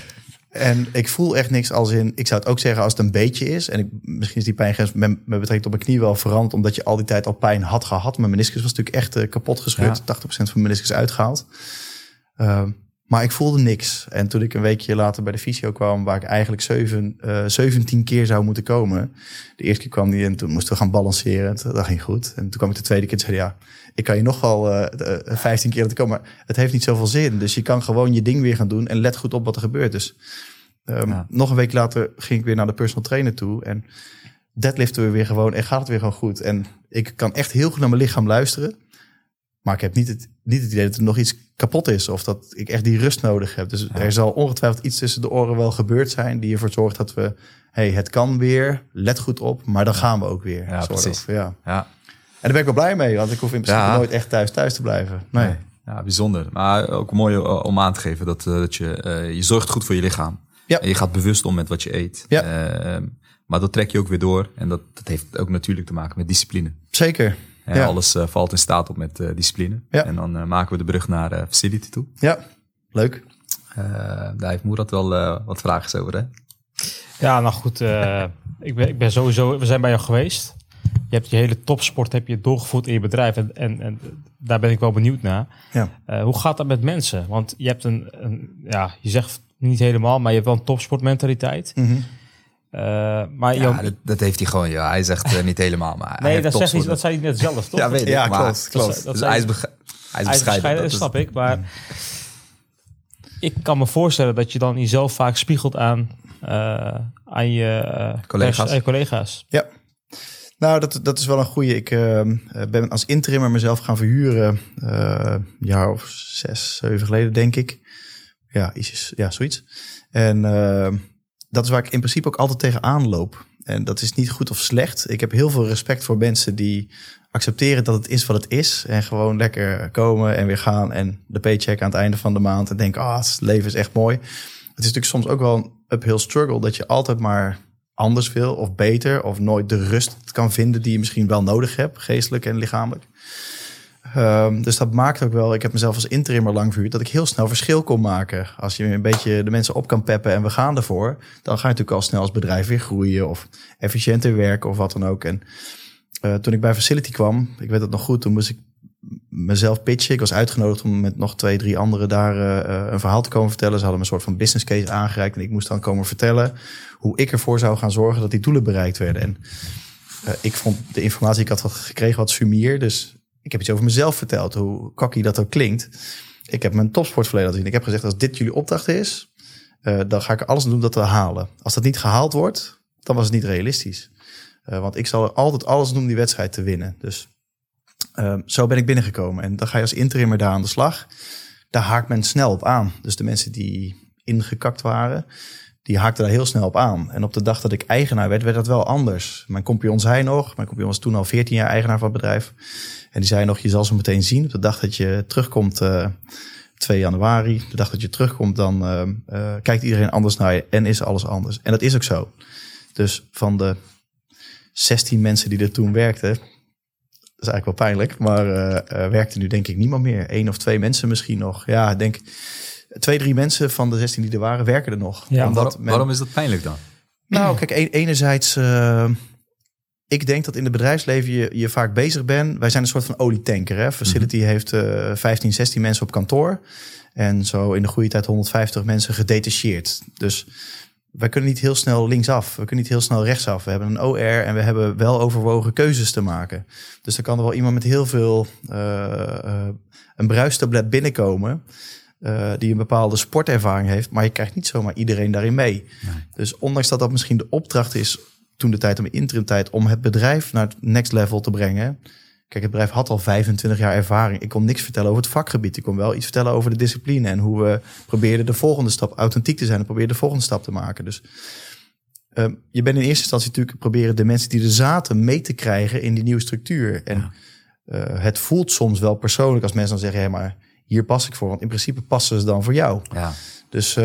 en ik voel echt niks als in, ik zou het ook zeggen als het een beetje is. En ik, misschien is die pijngrens met, met betrekking tot mijn knie wel veranderd, omdat je al die tijd al pijn had gehad. Mijn meniscus was natuurlijk echt kapot gescheurd, ja. 80% van mijn meniscus uitgehaald. Uh, maar ik voelde niks. En toen ik een weekje later bij de fysio kwam, waar ik eigenlijk zeven, uh, 17 keer zou moeten komen. De eerste keer kwam die en toen moesten we gaan balanceren. Dat ging goed. En toen kwam ik de tweede keer en zei ja, ik kan je nog wel uh, 15 keer laten komen. Maar het heeft niet zoveel zin. Dus je kan gewoon je ding weer gaan doen en let goed op wat er gebeurt. Dus um, ja. nog een week later ging ik weer naar de personal trainer toe. En deadliften we weer gewoon en gaat het weer gewoon goed. En ik kan echt heel goed naar mijn lichaam luisteren. Maar ik heb niet het, niet het idee dat er nog iets kapot is of dat ik echt die rust nodig heb. Dus ja. er zal ongetwijfeld iets tussen de oren wel gebeurd zijn die ervoor zorgt dat we, hey, het kan weer, let goed op, maar dan gaan we ook weer. Ja, precies. Of, ja. ja. En daar ben ik wel blij mee, want ik hoef in principe ja. nooit echt thuis thuis te blijven. Nee. nee. Ja, bijzonder. Maar ook mooi om aan te geven dat, uh, dat je, uh, je zorgt goed voor je lichaam. Ja. En je gaat bewust om met wat je eet. Ja. Uh, maar dat trek je ook weer door. En dat, dat heeft ook natuurlijk te maken met discipline. Zeker. Ja, ja. Alles uh, valt in staat op met uh, discipline. Ja. En dan uh, maken we de brug naar facility toe. Ja, leuk. daar heeft Moerat wel wat vragen over, hè? Ja, nou goed. ik, ben, ik ben sowieso... We zijn bij jou geweest. Je hebt je hele topsport heb je doorgevoerd in je bedrijf. En, en, en daar ben ik wel benieuwd naar. Ja. hoe gaat dat met mensen? Want je hebt een, een... Ja, je zegt niet helemaal, maar je hebt wel een topsportmentaliteit. Mm -hmm. Uh, maar ja, Jan... dat, dat, heeft hij gewoon. Ja. Hij zegt uh, niet helemaal, maar nee, dat, zegt hij, dat zei hij net zelf, toch? ja, weet ik. Ja, maar, klopt, klopt. Dat, dus hij is, bege- hij is bescheiden. Dat snap ik, maar ik kan me voorstellen dat je dan jezelf vaak spiegelt aan, uh, aan je collega's. Pers, collega's. Ja. Nou, dat, dat is wel een goede. Ik uh, ben als interimmer mezelf gaan verhuren. Uh, een jaar of zes, zeven geleden, denk ik. Ja, ietsjes, ja zoiets. En uh, dat is waar ik in principe ook altijd tegenaan loop. En dat is niet goed of slecht. Ik heb heel veel respect voor mensen die accepteren dat het is wat het is. En gewoon lekker komen en weer gaan. En de paycheck aan het einde van de maand. En denken, ah, het leven is echt mooi. Het is natuurlijk soms ook wel een uphill struggle. Dat je altijd maar anders wil of beter. Of nooit de rust kan vinden die je misschien wel nodig hebt. Geestelijk en lichamelijk. Um, dus dat maakt ook wel, ik heb mezelf als interimmer lang verhuurd, dat ik heel snel verschil kon maken. Als je een beetje de mensen op kan peppen en we gaan ervoor, dan ga je natuurlijk al snel als bedrijf weer groeien of efficiënter werken of wat dan ook. En uh, toen ik bij Facility kwam, ik weet het nog goed, toen moest ik mezelf pitchen. Ik was uitgenodigd om met nog twee, drie anderen daar uh, een verhaal te komen vertellen. Ze hadden een soort van business case aangereikt en ik moest dan komen vertellen hoe ik ervoor zou gaan zorgen dat die doelen bereikt werden. En ik vond de informatie die ik had gekregen wat sumier, dus ik heb iets over mezelf verteld, hoe cocky dat ook klinkt. Ik heb mijn topsportverleden zien. Ik heb gezegd, als dit jullie opdracht is, uh, dan ga ik alles doen dat te halen. Als dat niet gehaald wordt, dan was het niet realistisch. Uh, want ik zal er altijd alles doen om die wedstrijd te winnen. Dus uh, zo ben ik binnengekomen. En dan ga je als interimmer daar aan de slag. Daar haakt men snel op aan. Dus de mensen die ingekakt waren, die haakte daar heel snel op aan. En op de dag dat ik eigenaar werd, werd dat wel anders. Mijn compagnon zei nog, mijn compagnon was toen al 14 jaar eigenaar van het bedrijf. En die zei nog, je zal ze meteen zien. Op de dag dat je terugkomt, uh, eh, 2 januari, de dag dat je terugkomt, dan uh, uh, kijkt iedereen anders naar je en is alles anders. En dat is ook zo. Dus van de 16 mensen die er toen werkten, dat is eigenlijk wel pijnlijk, maar werkte nu denk ik niemand meer. Eén of twee mensen misschien nog. Ja, ik denk twee, drie mensen van de 16 die er waren, werken er nog. Ja, waarom, waarom is dat pijnlijk dan? Nou, kijk, enerzijds, uh, ik denk dat in het bedrijfsleven je, je vaak bezig bent. Wij zijn een soort van olietanker. Hè? Facility mhm. heeft uh, 15, 16 mensen op kantoor. En zo in de goede tijd 150 mensen gedetacheerd. Dus wij kunnen niet heel snel linksaf. We kunnen niet heel snel rechtsaf. We hebben een OR en we hebben wel overwogen keuzes te maken. Dus dan kan er wel iemand met heel veel uh, een bruistablet binnenkomen. Uh, die een bepaalde sportervaring heeft. Maar je krijgt niet zomaar iedereen daarin mee. Dus ondanks dat dat misschien de opdracht is toen de tijd om interim tijd om het bedrijf naar het next level te brengen. Kijk, het bedrijf had al 25 jaar ervaring. Ik kon niks vertellen over het vakgebied. Ik kon wel iets vertellen over de discipline en hoe we probeerden de volgende stap authentiek te zijn en probeerden de volgende stap te maken. Dus uh, je bent in eerste instantie natuurlijk proberen de mensen die er zaten mee te krijgen in die nieuwe structuur. En uh, het voelt soms wel persoonlijk als mensen dan zeggen, hé, maar hier pas ik voor. Want in principe passen ze dan voor jou. Ja. Dus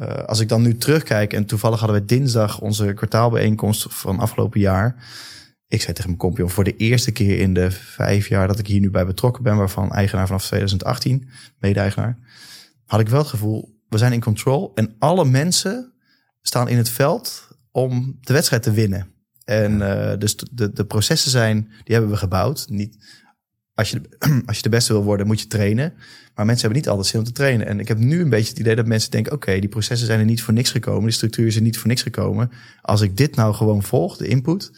uh, als ik dan nu terugkijk en toevallig hadden we dinsdag onze kwartaalbijeenkomst van afgelopen jaar. Ik zei tegen mijn compagnon voor de eerste keer in de vijf jaar dat ik hier nu bij betrokken ben, waarvan eigenaar vanaf 2018, mede-eigenaar, had ik wel het gevoel, we zijn in control en alle mensen staan in het veld om de wedstrijd te winnen. En uh, dus de, de processen zijn, die hebben we gebouwd. Niet als je, als je de beste wil worden, moet je trainen. Maar mensen hebben niet altijd zin om te trainen. En ik heb nu een beetje het idee dat mensen denken: oké, die processen zijn er niet voor niks gekomen. Die structuur is er niet voor niks gekomen. Als ik dit nou gewoon volg, de input,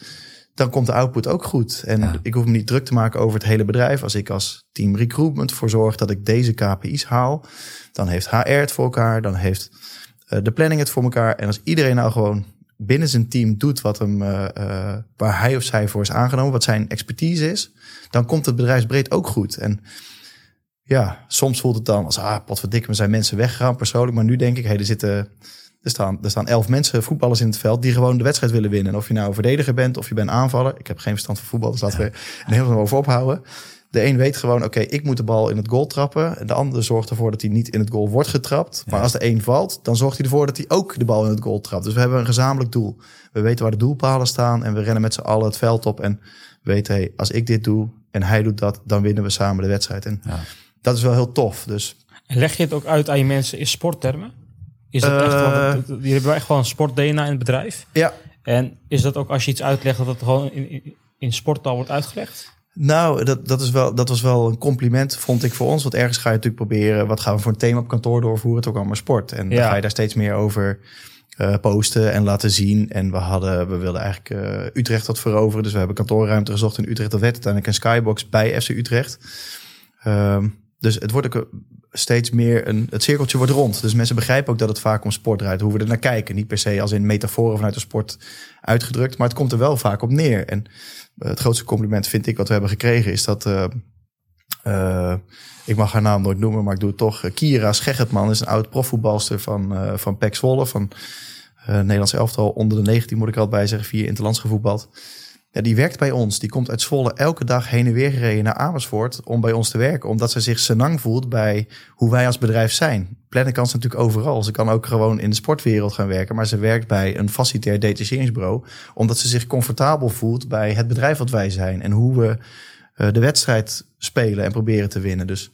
dan komt de output ook goed. En ik hoef me niet druk te maken over het hele bedrijf. Als ik als team recruitment voor zorg dat ik deze KPI's haal, dan heeft HR het voor elkaar. Dan heeft uh, de planning het voor elkaar. En als iedereen nou gewoon binnen zijn team doet wat hem, uh, uh, waar hij of zij voor is aangenomen, wat zijn expertise is, dan komt het bedrijfsbreed ook goed. En ja, soms voelt het dan als, ah, potverdikke, we zijn mensen weggegaan persoonlijk. Maar nu denk ik, hey, er zitten, er staan, er staan elf mensen, voetballers in het veld, die gewoon de wedstrijd willen winnen. En of je nou verdediger bent of je bent aanvaller. Ik heb geen verstand van voetbal, dus laten we er heel veel over ophouden. De een weet gewoon, oké, ik moet de bal in het goal trappen. De ander zorgt ervoor dat hij niet in het goal wordt getrapt. Maar als de een valt, dan zorgt hij ervoor dat hij ook de bal in het goal trapt. Dus we hebben een gezamenlijk doel. We weten waar de doelpalen staan en we rennen met z'n allen het veld op. En weten, hey, als ik dit doe en hij doet dat, dan winnen we samen de wedstrijd. En ja. Dat is wel heel tof. Dus. En leg je het ook uit aan je mensen in sporttermen? Is dat echt, want hebt wel echt gewoon een sport-DNA in het bedrijf. Ja. En is dat ook als je iets uitlegt, dat het gewoon in, in, in sporttaal wordt uitgelegd? Nou, dat, dat, is wel, dat was wel een compliment, vond ik voor ons. Want ergens ga je natuurlijk proberen, wat gaan we voor een thema op kantoor doorvoeren? Het ook allemaal sport. En dan ga je daar steeds meer over uh, posten en laten zien. En we hadden, we wilden eigenlijk uh, Utrecht wat veroveren. Dus we hebben kantoorruimte gezocht in Utrecht. Dat werd uiteindelijk een skybox bij FC Utrecht. Um, dus het wordt ook steeds meer een, het cirkeltje wordt rond. Dus mensen begrijpen ook dat het vaak om sport draait. Hoe we er naar kijken. Niet per se als in metaforen vanuit de sport uitgedrukt. Maar het komt er wel vaak op neer. En het grootste compliment vind ik wat we hebben gekregen is dat. Uh, uh, ik mag haar naam nooit noemen, maar ik doe het toch. Kira Scheggetman is een oud profvoetbalster van, uh, van Pek Zwolle. Van Nederlands elftal onder de 19 moet ik altijd bij zeggen, vier interlands gevoetbald. Ja, die werkt bij ons. Die komt uit Zwolle elke dag heen en weer gereden naar Amersfoort om bij ons te werken. Omdat ze zich senang voelt bij hoe wij als bedrijf zijn. Plannen kan ze natuurlijk overal. Ze kan ook gewoon in de sportwereld gaan werken. Maar ze werkt bij een facilitair detacheringsbureau. Omdat ze zich comfortabel voelt bij het bedrijf wat wij zijn. En hoe we uh, de wedstrijd spelen en proberen te winnen. Dus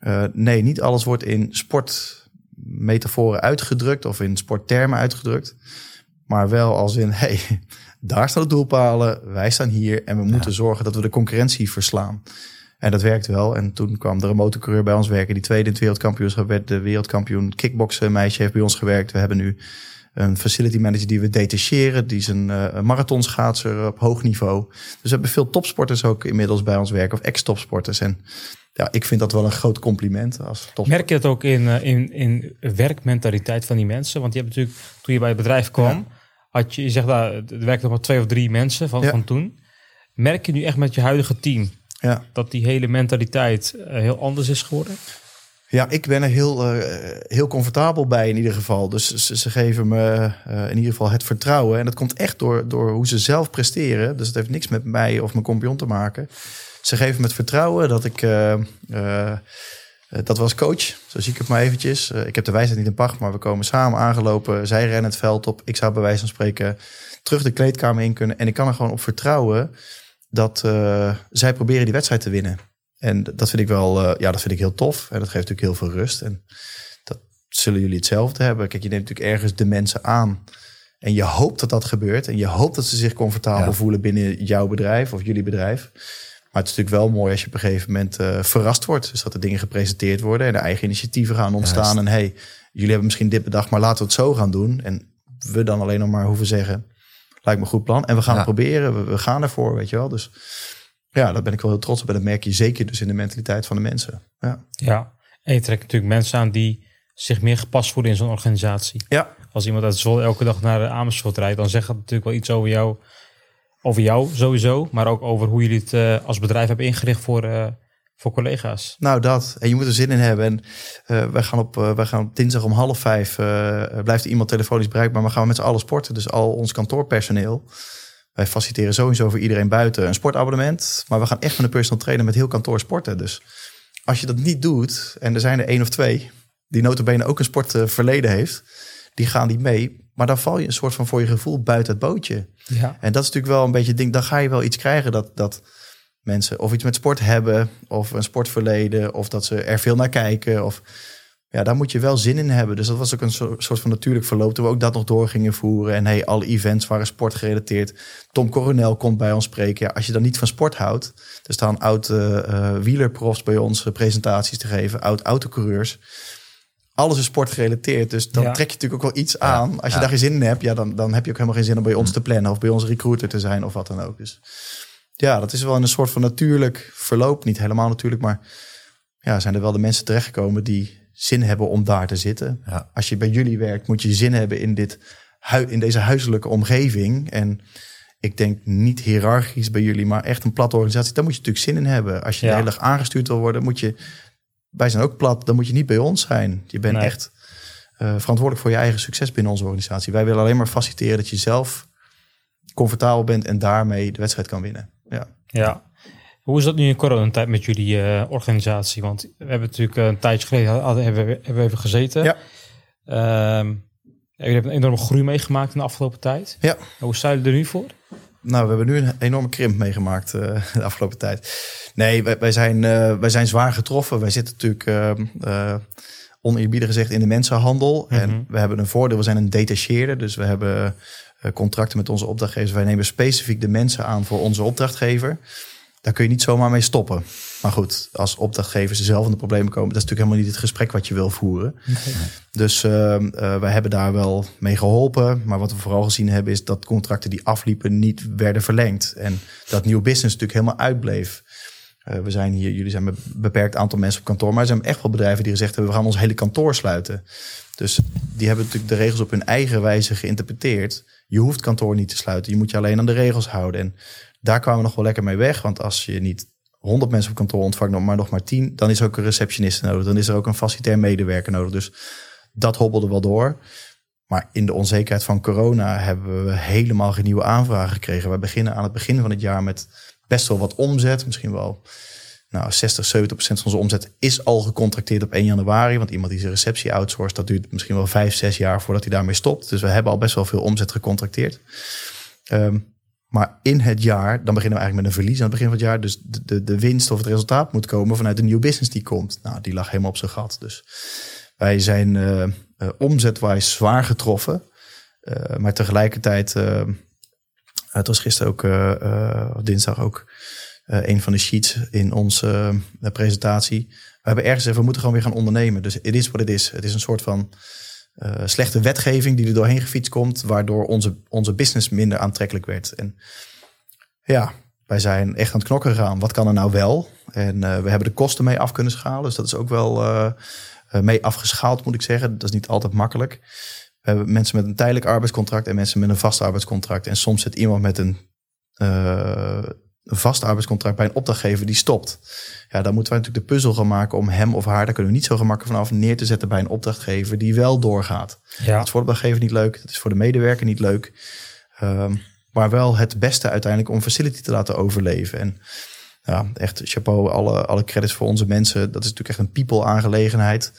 uh, nee, niet alles wordt in sportmetaforen uitgedrukt of in sporttermen uitgedrukt. Maar wel als in, hey, daar staan de doelpalen, wij staan hier en we moeten zorgen dat we de concurrentie verslaan. En dat werkt wel. En toen kwam de remote coureur bij ons werken. Die tweede in het wereldkampioenschap werd de wereldkampioen kickboksen meisje heeft bij ons gewerkt. We hebben nu een facility manager die we detacheren. Die is een uh, marathonschaatser op hoog niveau. Dus we hebben veel topsporters ook inmiddels bij ons werken. Of ex-topsporters. En ja, ik vind dat wel een groot compliment. Als Merk je het ook in, uh, in, in werkmentaliteit van die mensen? Want je hebt natuurlijk, toen je bij het bedrijf kwam had je, je zegt daar, er werken nog maar twee of drie mensen van, van toen. Merk je nu echt met je huidige team ja. dat die hele mentaliteit uh, heel anders is geworden? Ja, ik ben er heel, uh, heel comfortabel bij in ieder geval. Dus ze, ze geven me uh, in ieder geval het vertrouwen. En dat komt echt door, door hoe ze zelf presteren. Dus het heeft niks met mij of mijn compagnon te maken. Ze geven me het vertrouwen dat ik eh, dat was coach, zo zie ik het maar eventjes. Uh, ik heb de wijsheid niet in pacht, maar we komen samen aangelopen. Zij rennen het veld op. Ik zou bij wijze van spreken terug de kleedkamer in kunnen. En ik kan er gewoon op vertrouwen dat uh, zij proberen die wedstrijd te winnen. En dat vind ik wel, ja, dat vind ik heel tof. En dat geeft natuurlijk heel veel rust. En dat zullen jullie hetzelfde hebben. Kijk, je neemt natuurlijk ergens de mensen aan. En je hoopt dat dat gebeurt. En je hoopt dat ze zich comfortabel voelen binnen jouw bedrijf of jullie bedrijf. Maar het is natuurlijk wel mooi als je op een gegeven moment uh, verrast wordt. Dus dat er dingen gepresenteerd worden en er eigen initiatieven gaan ontstaan. en hey, jullie hebben misschien dit bedacht, maar laten we het zo gaan doen. En we dan alleen nog maar hoeven zeggen, lijkt me een goed plan. En we gaan het proberen, we, gaan ervoor, weet je wel. Dus ja, daar ben ik wel heel trots op. En dat merk je zeker dus in de mentaliteit van de mensen. Ja, ja. en je trekt natuurlijk mensen aan die zich meer gepast voelen in zo'n organisatie. Ja. Als iemand uit Zwolle elke dag naar de Amersfoort rijdt, dan zegt dat natuurlijk wel iets over jou over jou sowieso, maar ook over hoe jullie het uh, als bedrijf hebben ingericht voor, uh, voor collega's. Nou, dat. En je moet er zin in hebben. En uh, wij, gaan op, wij gaan op dinsdag om half vijf, blijft iemand telefonisch bereikbaar, maar gaan we met z'n allen sporten. Dus al ons kantoorpersoneel. Wij faciliteren sowieso voor iedereen buiten een sportabonnement. Maar we gaan echt met een personal trainer met heel kantoor sporten. Dus als je dat niet doet, en er zijn er één of twee, die notabene ook een sportverleden heeft, die gaan die mee. Maar dan val je een soort van voor je gevoel buiten het bootje. Ja. En dat is natuurlijk wel een beetje ding. Dan ga je wel iets krijgen dat, dat mensen of iets met sport hebben, of een sportverleden, of dat ze er veel naar kijken. Of ja, daar moet je wel zin in hebben. Dus dat was ook een soort van natuurlijk verloop. Toen we ook dat nog door gingen voeren. En hey, alle events waren sportgerelateerd. Tom Coronel komt bij ons spreken. Ja, als je dan niet van sport houdt. Er staan oud uh, wielerprofs bij ons uh, presentaties te geven. Oud autocoureurs alles is sportgerelateerd. Dus dan trek je natuurlijk ook wel iets aan. Als je daar geen zin in hebt, ja, dan, dan heb je ook helemaal geen zin om bij ons te plannen of bij onze recruiter te zijn of wat dan ook. Dus ja, dat is wel een soort van natuurlijk verloop. Niet helemaal natuurlijk, maar ja, zijn er wel de mensen terechtgekomen die zin hebben om daar te zitten. Als je bij jullie werkt, moet je zin hebben in, dit, in deze huiselijke omgeving. En ik denk niet hiërarchisch bij jullie, maar echt een platte organisatie. Daar moet je natuurlijk zin in hebben. Als je ja. de hele dag aangestuurd wil worden, moet je wij zijn ook plat, dan moet je niet bij ons zijn. Je bent echt uh, verantwoordelijk voor je eigen succes binnen onze organisatie. Wij willen alleen maar faciliteren dat je zelf comfortabel bent en daarmee de wedstrijd kan winnen. Ja. ja. Hoe is dat nu in coronatijd met jullie uh, organisatie? Want we hebben natuurlijk een tijdje geleden hadden, hebben, we, hebben we even gezeten. Ja. Um, jullie hebben een enorme groei meegemaakt in de afgelopen tijd. Ja. Hoe staan jullie er nu voor? Nou, we hebben nu een enorme krimp meegemaakt uh, de afgelopen tijd. Nee, wij, wij zijn, uh, wij zijn zwaar getroffen. Wij zitten natuurlijk, uh, oneerbiedig gezegd, in de mensenhandel. Mm -hmm. En we hebben een voordeel, we zijn een detacheerder. Dus we hebben contracten met onze opdrachtgevers. Wij nemen specifiek de mensen aan voor onze opdrachtgever. Daar kun je niet zomaar mee stoppen. Maar goed, als opdrachtgevers zelf in de problemen komen, dat is natuurlijk helemaal niet het gesprek wat je wil voeren. Dus uh, uh, wij hebben daar wel mee geholpen. Maar wat we vooral gezien hebben, is dat contracten die afliepen niet werden verlengd. En dat nieuw business natuurlijk helemaal uitbleef. Uh, we zijn hier, jullie zijn met een beperkt aantal mensen op kantoor, maar er zijn echt wel bedrijven die gezegd hebben: we gaan ons hele kantoor sluiten. Dus die hebben natuurlijk de regels op hun eigen wijze geïnterpreteerd. Je hoeft kantoor niet te sluiten, je moet je alleen aan de regels houden. En daar kwamen we nog wel lekker mee weg. Want als je niet 100 mensen op kantoor ontvangt, maar nog maar 10, dan is er ook een receptionist nodig. Dan is er ook een facilitair medewerker nodig. Dus dat hobbelde wel door. Maar in de onzekerheid van corona hebben we helemaal geen nieuwe aanvragen gekregen. We beginnen aan het begin van het jaar met best wel wat omzet. Misschien wel nou, 60, 70 procent van onze omzet is al gecontracteerd op 1 januari. Want iemand die zijn receptie outsourced, dat duurt misschien wel 5, 6 jaar voordat hij daarmee stopt. Dus we hebben al best wel veel omzet gecontracteerd. Um, maar in het jaar, dan beginnen we eigenlijk met een verlies aan het begin van het jaar. Dus de, de, de winst of het resultaat moet komen vanuit de nieuwe business die komt. Nou, die lag helemaal op zijn gat. Dus wij zijn uh, uh, omzetwijs zwaar getroffen. Uh, maar tegelijkertijd, het was gisteren ook, dinsdag ook, een van de sheets in onze presentatie. We hebben ergens gezegd, we moeten gewoon weer gaan ondernemen. Dus het is wat het is. Het is een soort van uh, slechte wetgeving die er doorheen gefietst komt, waardoor onze, onze business minder aantrekkelijk werd. En ja, wij zijn echt aan het knokken gegaan. Wat kan er nou wel? En uh, we hebben de kosten mee af kunnen schalen. Dus dat is ook wel uh, mee afgeschaald, moet ik zeggen. Dat is niet altijd makkelijk. We hebben mensen met een tijdelijk arbeidscontract en mensen met een vast arbeidscontract. En soms zit iemand met een een vast arbeidscontract bij een opdrachtgever die stopt. Ja, dan moeten wij natuurlijk de puzzel gaan maken om hem of haar, daar kunnen we niet zo gemakkelijk vanaf, neer te zetten bij een opdrachtgever die wel doorgaat. Ja. Dat is voor de opdrachtgever niet leuk, dat is voor de medewerker niet leuk. Um, maar wel het beste uiteindelijk om facility te laten overleven. En ja, echt chapeau, alle, alle credits voor onze mensen. Dat is natuurlijk echt een people aangelegenheid.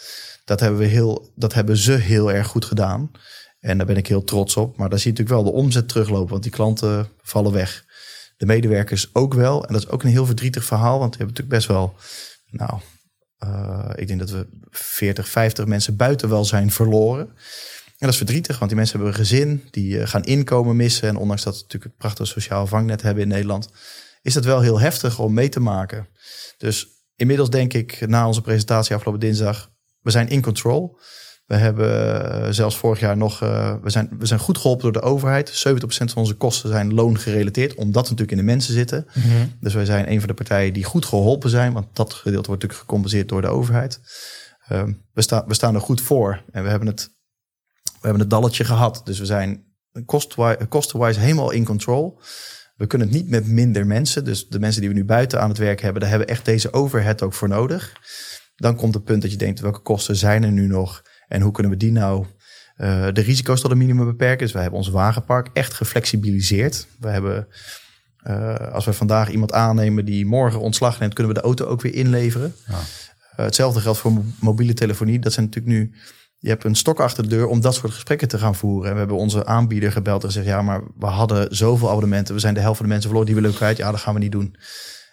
Dat hebben, we heel, dat hebben ze heel erg goed gedaan. En daar ben ik heel trots op. Maar daar zie je natuurlijk wel de omzet teruglopen, want die klanten vallen weg de medewerkers ook wel. En dat is ook een heel verdrietig verhaal, want we hebben natuurlijk best wel, nou, uh, ik denk dat we 40, 50 mensen buiten wel zijn verloren. En dat is verdrietig, want die mensen hebben een gezin, die uh, gaan inkomen missen. En ondanks dat we natuurlijk het prachtige sociaal vangnet hebben in Nederland, is dat wel heel heftig om mee te maken. Dus inmiddels denk ik, na onze presentatie afgelopen dinsdag, we zijn in control. We hebben eh, zelfs vorig jaar nog, uh, we, zijn, we zijn goed geholpen door de overheid. 70% van onze kosten zijn loongerelateerd, omdat we natuurlijk in de mensen zitten. Mhm. Dus wij zijn een van de partijen die goed geholpen zijn, want dat gedeelte wordt natuurlijk gecompenseerd door de overheid. Uh, we, staan we staan er goed voor en we hebben het, we hebben het dalletje gehad. Dus we zijn kostenwise helemaal in control. We kunnen het niet met minder mensen. Dus de mensen die we nu buiten aan het werk hebben, daar hebben echt deze overhead ook voor nodig. Dan komt het punt dat je denkt, welke kosten zijn er nu nog? En hoe kunnen we die nou uh, de risico's tot een minimum beperken? Dus wij hebben ons wagenpark echt geflexibiliseerd. We hebben, uh, als we vandaag iemand aannemen die morgen ontslag neemt, kunnen we de auto ook weer inleveren. Ja. Uh, hetzelfde geldt voor mobiele telefonie. Dat zijn natuurlijk nu je hebt een stok achter de deur om dat soort gesprekken te gaan voeren. En we hebben onze aanbieder gebeld en gezegd: ja, maar we hadden zoveel abonnementen. We zijn de helft van de mensen verloren, die willen we kwijt. Ja, dat gaan we niet doen.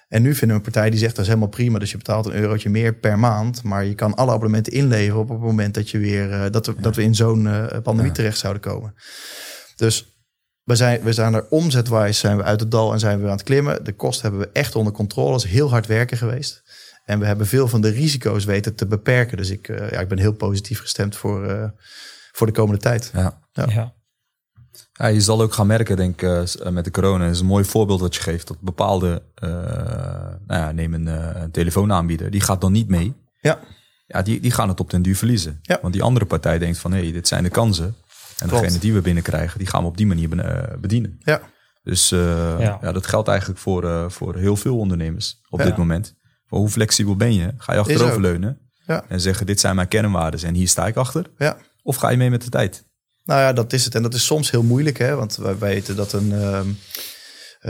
En nu vinden we een partij die zegt dat is helemaal prima. Dus je betaalt een eurotje meer per maand. Maar je kan alle abonnementen inleveren op het moment dat, je weer, uh, dat, we, dat we in zo'n uh, pandemie terecht zouden komen. Dus we zijn, we zijn er omzetwijs zijn we uit het dal en zijn we weer aan het klimmen. De kosten hebben we echt onder controle. Dat is heel hard werken geweest. En we hebben veel van de risico's weten te beperken. Dus ik, uh, ja, ik ben heel positief gestemd voor, voor de komende tijd. Ja. ja. Ja, je zal ook gaan merken, denk ik, uh, met de corona. Dat is een mooi voorbeeld wat je geeft. Dat bepaalde, uh, nou ja, neem een, uh, een telefoonaanbieder. Die gaat dan niet mee. Ja. Ja, die, die gaan het op den duur verliezen. Ja. Want die andere partij denkt van, hé, hey, dit zijn de kansen. En Klopt. degene die we binnenkrijgen, die gaan we op die manier bedienen. Ja. Dus ja. ja. dat geldt eigenlijk voor, voor heel veel ondernemers op dit moment. Hoe flexibel ben je? Ga je achteroverleunen ja. en zeggen, dit zijn mijn kernwaarden en hier sta ik achter? Ja. Of ga je mee met de tijd? Nou ja, dat is het. En dat is soms heel moeilijk, hè? want wij weten dat een, uh,